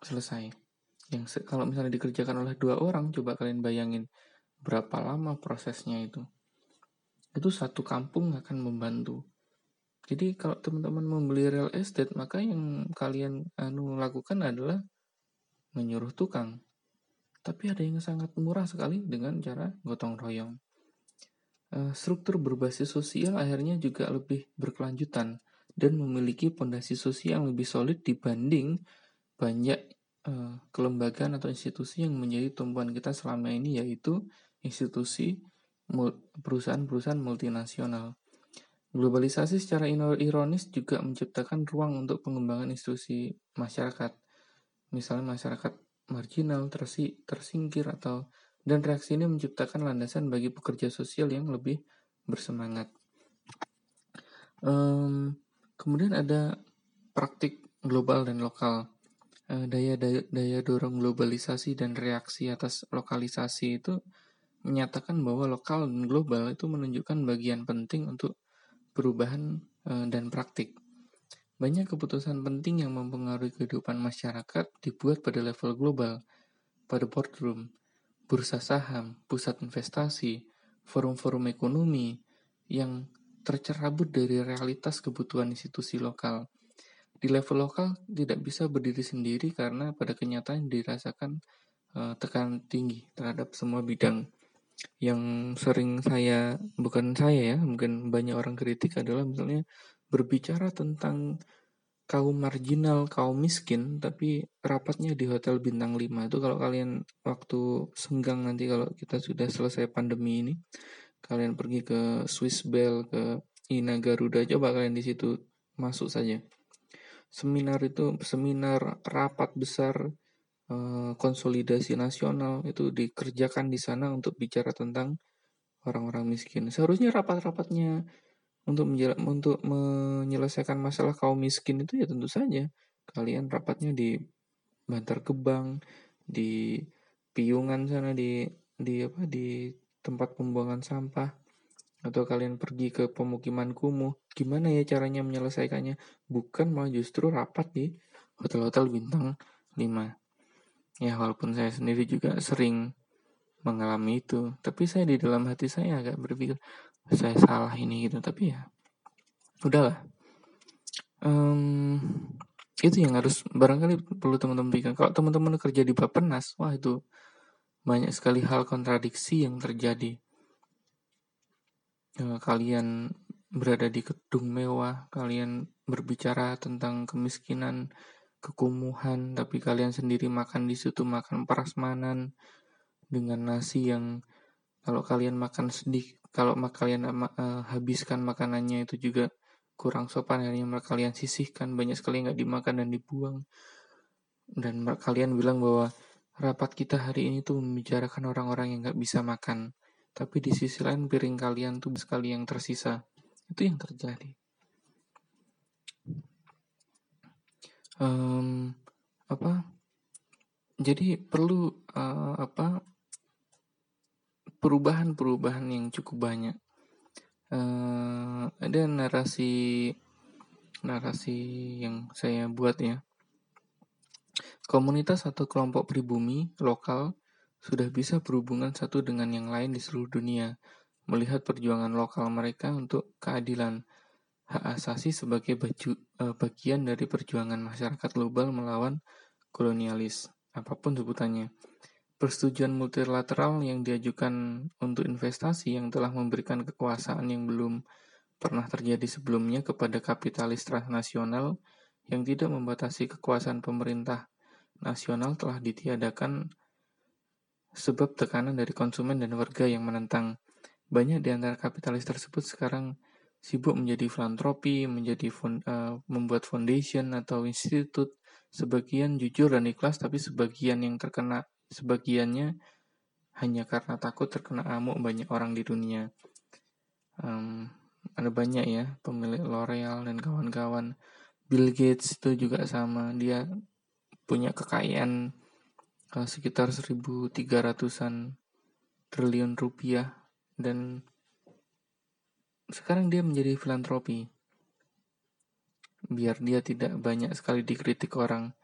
selesai. Yang kalau misalnya dikerjakan oleh dua orang, coba kalian bayangin berapa lama prosesnya itu. Itu satu kampung akan membantu. Jadi kalau teman-teman membeli real estate, maka yang kalian anu lakukan adalah menyuruh tukang. Tapi ada yang sangat murah sekali dengan cara gotong royong. Uh, struktur berbasis sosial akhirnya juga lebih berkelanjutan dan memiliki pondasi sosial yang lebih solid dibanding banyak uh, kelembagaan atau institusi yang menjadi tumpuan kita selama ini yaitu institusi perusahaan-perusahaan multinasional. Globalisasi secara ironis juga menciptakan ruang untuk pengembangan institusi masyarakat. Misalnya masyarakat marginal, tersi, tersingkir atau dan reaksi ini menciptakan landasan bagi pekerja sosial yang lebih bersemangat. Um, kemudian ada praktik global dan lokal. Daya, daya daya dorong globalisasi dan reaksi atas lokalisasi itu menyatakan bahwa lokal dan global itu menunjukkan bagian penting untuk perubahan eh, dan praktik. Banyak keputusan penting yang mempengaruhi kehidupan masyarakat dibuat pada level global, pada boardroom, bursa saham, pusat investasi, forum-forum ekonomi yang tercerabut dari realitas kebutuhan institusi lokal. Di level lokal tidak bisa berdiri sendiri karena pada kenyataan dirasakan uh, tekanan tinggi terhadap semua bidang yang sering saya bukan saya ya mungkin banyak orang kritik adalah misalnya berbicara tentang kaum marginal, kaum miskin, tapi rapatnya di hotel bintang 5 itu kalau kalian waktu senggang nanti kalau kita sudah selesai pandemi ini, kalian pergi ke Swiss Bell, ke Ina Garuda, coba kalian di situ masuk saja. Seminar itu seminar rapat besar Eh, konsolidasi nasional itu dikerjakan di sana untuk bicara tentang orang-orang miskin. Seharusnya rapat-rapatnya untuk untuk menyelesaikan masalah kaum miskin itu ya tentu saja kalian rapatnya di Bantar Gebang, di Piungan sana di di apa di tempat pembuangan sampah atau kalian pergi ke pemukiman kumuh, gimana ya caranya menyelesaikannya? Bukan malah justru rapat di hotel-hotel bintang 5. Ya walaupun saya sendiri juga sering mengalami itu, tapi saya di dalam hati saya agak berpikir saya salah ini gitu, tapi ya udahlah. Um, itu yang harus barangkali perlu teman-teman pikirkan. Kalau teman-teman kerja di Bapenas, wah itu banyak sekali hal kontradiksi yang terjadi. Ya, kalian berada di gedung mewah, kalian berbicara tentang kemiskinan, kekumuhan, tapi kalian sendiri makan di situ makan prasmanan dengan nasi yang kalau kalian makan sedih, kalau kalian uh, habiskan makanannya itu juga kurang sopan akhirnya kalian sisihkan banyak sekali nggak dimakan dan dibuang. Dan kalian bilang bahwa rapat kita hari ini tuh membicarakan orang-orang yang nggak bisa makan tapi di sisi lain piring kalian tuh sekali yang tersisa. Itu yang terjadi. Um, apa? Jadi perlu uh, apa? Perubahan-perubahan yang cukup banyak. Uh, ada narasi narasi yang saya buat ya. Komunitas atau kelompok pribumi lokal sudah bisa berhubungan satu dengan yang lain di seluruh dunia melihat perjuangan lokal mereka untuk keadilan hak asasi sebagai baju, uh, bagian dari perjuangan masyarakat global melawan kolonialis, apa pun sebutannya. Persetujuan multilateral yang diajukan untuk investasi yang telah memberikan kekuasaan yang belum pernah terjadi sebelumnya kepada kapitalis transnasional yang tidak membatasi kekuasaan pemerintah nasional telah ditiadakan sebab tekanan dari konsumen dan warga yang menentang. Banyak di antara kapitalis tersebut sekarang sibuk menjadi filantropi, menjadi fond, uh, membuat foundation atau institut. Sebagian jujur dan ikhlas, tapi sebagian yang terkena, sebagiannya hanya karena takut terkena amuk banyak orang di dunia. Um, ada banyak ya pemilik L'Oreal dan kawan-kawan. Bill Gates itu juga sama, dia punya kekayaan sekitar 1.300an triliun rupiah dan sekarang dia menjadi filantropi. biar dia tidak banyak sekali dikritik orang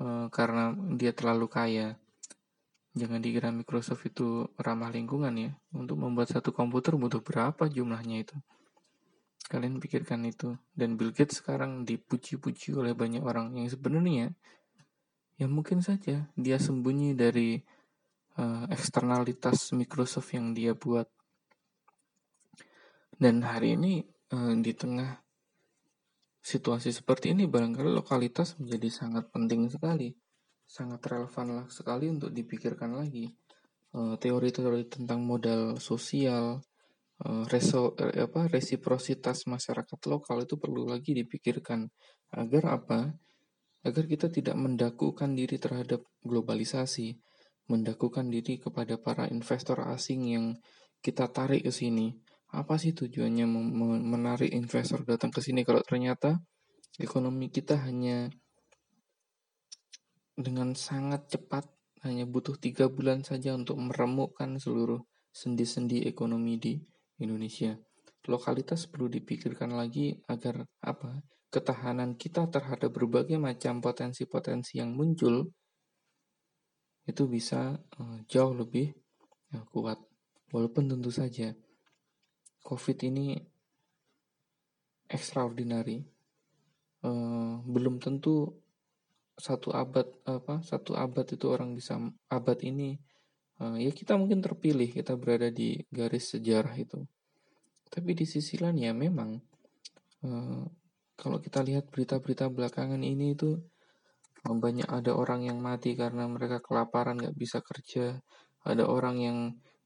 uh, karena dia terlalu kaya. Jangan dikira Microsoft itu ramah lingkungan ya. Untuk membuat satu komputer butuh berapa jumlahnya itu? Kalian pikirkan itu. Dan Bill Gates sekarang dipuji-puji oleh banyak orang yang sebenarnya ya mungkin saja dia sembunyi dari uh, eksternalitas Microsoft yang dia buat. Dan hari ini uh, di tengah situasi seperti ini barangkali lokalitas menjadi sangat penting sekali, sangat relevan sekali untuk dipikirkan lagi. Eh, teori-teori tentang modal sosial, uh, reso, apa, resiprositas masyarakat lokal itu perlu lagi dipikirkan agar apa? Agar kita tidak mendakukan diri terhadap globalisasi, mendakukan diri kepada para investor asing yang kita tarik ke sini apa sih tujuannya menarik investor datang ke sini kalau ternyata ekonomi kita hanya dengan sangat cepat hanya butuh tiga bulan saja untuk meremukkan seluruh sendi-sendi ekonomi di Indonesia. Lokalitas perlu dipikirkan lagi agar apa ketahanan kita terhadap berbagai macam potensi-potensi yang muncul itu bisa uh, jauh lebih uh, kuat. Walaupun tentu saja COVID ini extraordinary. Uh, belum tentu satu abad apa satu abad itu orang bisa abad ini uh, ya kita mungkin terpilih kita berada di garis sejarah itu tapi di sisi lain ya memang uh, kalau kita lihat berita-berita belakangan ini itu banyak ada orang yang mati karena mereka kelaparan nggak bisa kerja. Ada orang yang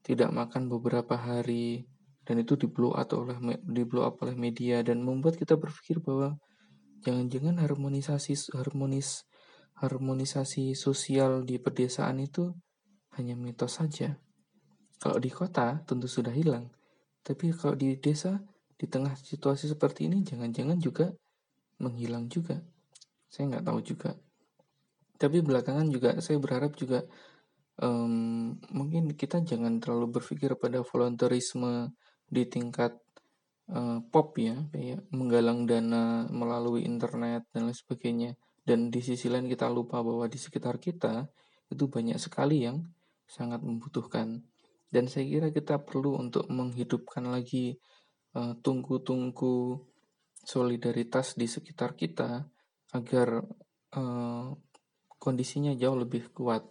tidak makan beberapa hari dan itu di blow up oleh di blow up oleh media. Dan membuat kita berpikir bahwa jangan-jangan harmonisasi harmonis harmonisasi sosial di pedesaan itu hanya mitos saja. Kalau di kota tentu sudah hilang, tapi kalau di desa di tengah situasi seperti ini jangan-jangan juga menghilang juga. Saya nggak tahu juga. Tapi belakangan juga saya berharap juga um, mungkin kita jangan terlalu berpikir pada volunteerisme di tingkat uh, pop ya kayak menggalang dana melalui internet dan lain sebagainya dan di sisi lain kita lupa bahwa di sekitar kita itu banyak sekali yang sangat membutuhkan dan saya kira kita perlu untuk menghidupkan lagi uh, tungku-tungku solidaritas di sekitar kita agar uh, kondisinya jauh lebih kuat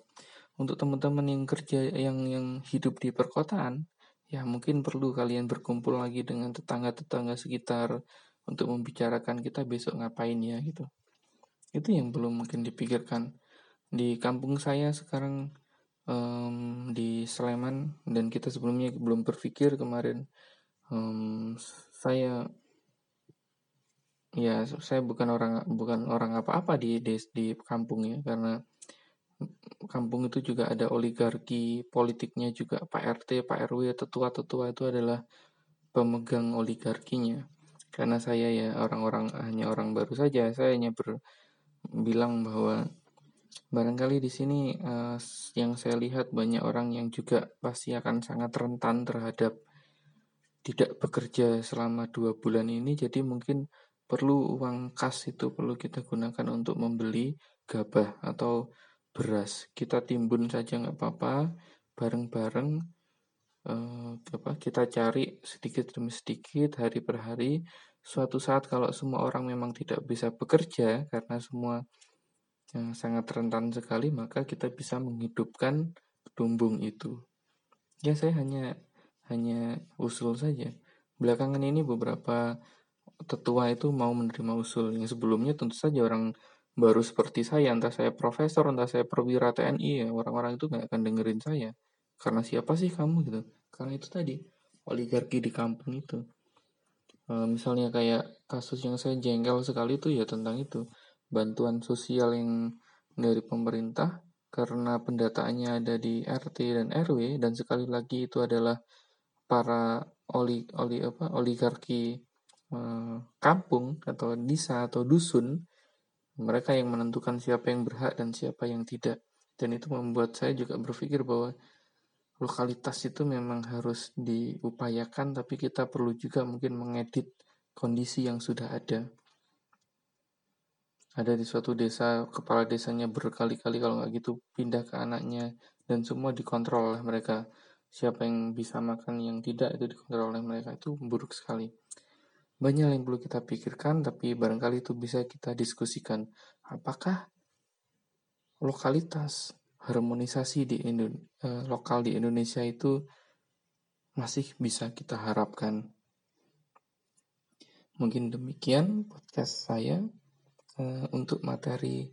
untuk teman-teman yang kerja yang yang hidup di perkotaan ya mungkin perlu kalian berkumpul lagi dengan tetangga-tetangga sekitar untuk membicarakan kita besok ngapain ya gitu. Itu yang belum mungkin dipikirkan. Di kampung saya sekarang um, di Sleman dan kita sebelumnya belum berpikir kemarin um, saya ya saya bukan orang bukan orang apa-apa di, di di kampung ya karena kampung itu juga ada oligarki politiknya juga Pak RT, Pak RW, tetua-tetua itu adalah pemegang oligarkinya. Karena saya ya orang-orang hanya orang baru saja, saya hanya berbilang bahwa barangkali di sini uh, yang saya lihat banyak orang yang juga pasti akan sangat rentan terhadap tidak bekerja selama dua bulan ini, jadi mungkin perlu uang kas itu perlu kita gunakan untuk membeli gabah atau beras. Kita timbun saja nggak apa-apa bareng-bareng uh, apa kita cari sedikit demi sedikit hari per hari. Suatu saat kalau semua orang memang tidak bisa bekerja karena semua yang sangat rentan sekali maka kita bisa menghidupkan lumbung itu ya saya hanya hanya usul saja belakangan ini beberapa tetua itu mau menerima usul yang sebelumnya tentu saja orang baru seperti saya, entah saya profesor, entah saya perwira TNI, ya orang-orang itu nggak akan dengerin saya. Karena siapa sih kamu gitu? Karena itu tadi, oligarki di kampung itu. E, misalnya kayak kasus yang saya jengkel sekali itu ya tentang itu. Bantuan sosial yang dari pemerintah, karena pendataannya ada di RT dan RW, dan sekali lagi itu adalah para oli, oli apa oligarki e, kampung atau desa atau dusun mereka yang menentukan siapa yang berhak dan siapa yang tidak. Dan itu membuat saya juga berpikir bahwa lokalitas itu memang harus diupayakan, tapi kita perlu juga mungkin mengedit kondisi yang sudah ada. Ada di suatu desa kepala desanya berkali-kali kalau nggak gitu pindah ke anaknya dan semua dikontrol oleh mereka. Siapa yang bisa makan yang tidak itu dikontrol oleh mereka. Itu buruk sekali. Banyak yang perlu kita pikirkan tapi barangkali itu bisa kita diskusikan. Apakah lokalitas harmonisasi di Indo eh, lokal di Indonesia itu masih bisa kita harapkan. Mungkin demikian podcast saya untuk materi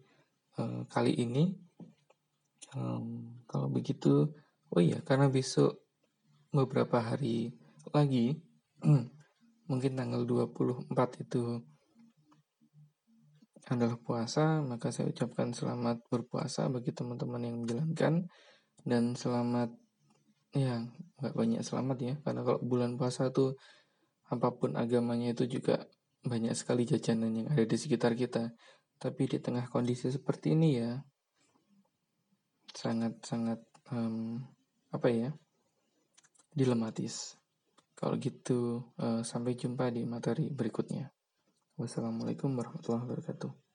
uh, kali ini. Kalau begitu, oh iya, karena besok beberapa hari lagi, mungkin tanggal 24 itu adalah puasa, maka saya ucapkan selamat berpuasa bagi teman-teman yang menjalankan dan selamat ya nggak banyak selamat ya karena kalau bulan puasa tuh apa pun agamanya itu juga banyak sekali jajanan yang ada di sekitar kita. Tapi di tengah kondisi seperti ini ya sangat sangat um, apa ya dilematis. Kalau gitu uh, sampai jumpa di materi berikutnya. Wassalamualaikum warahmatullahi wabarakatuh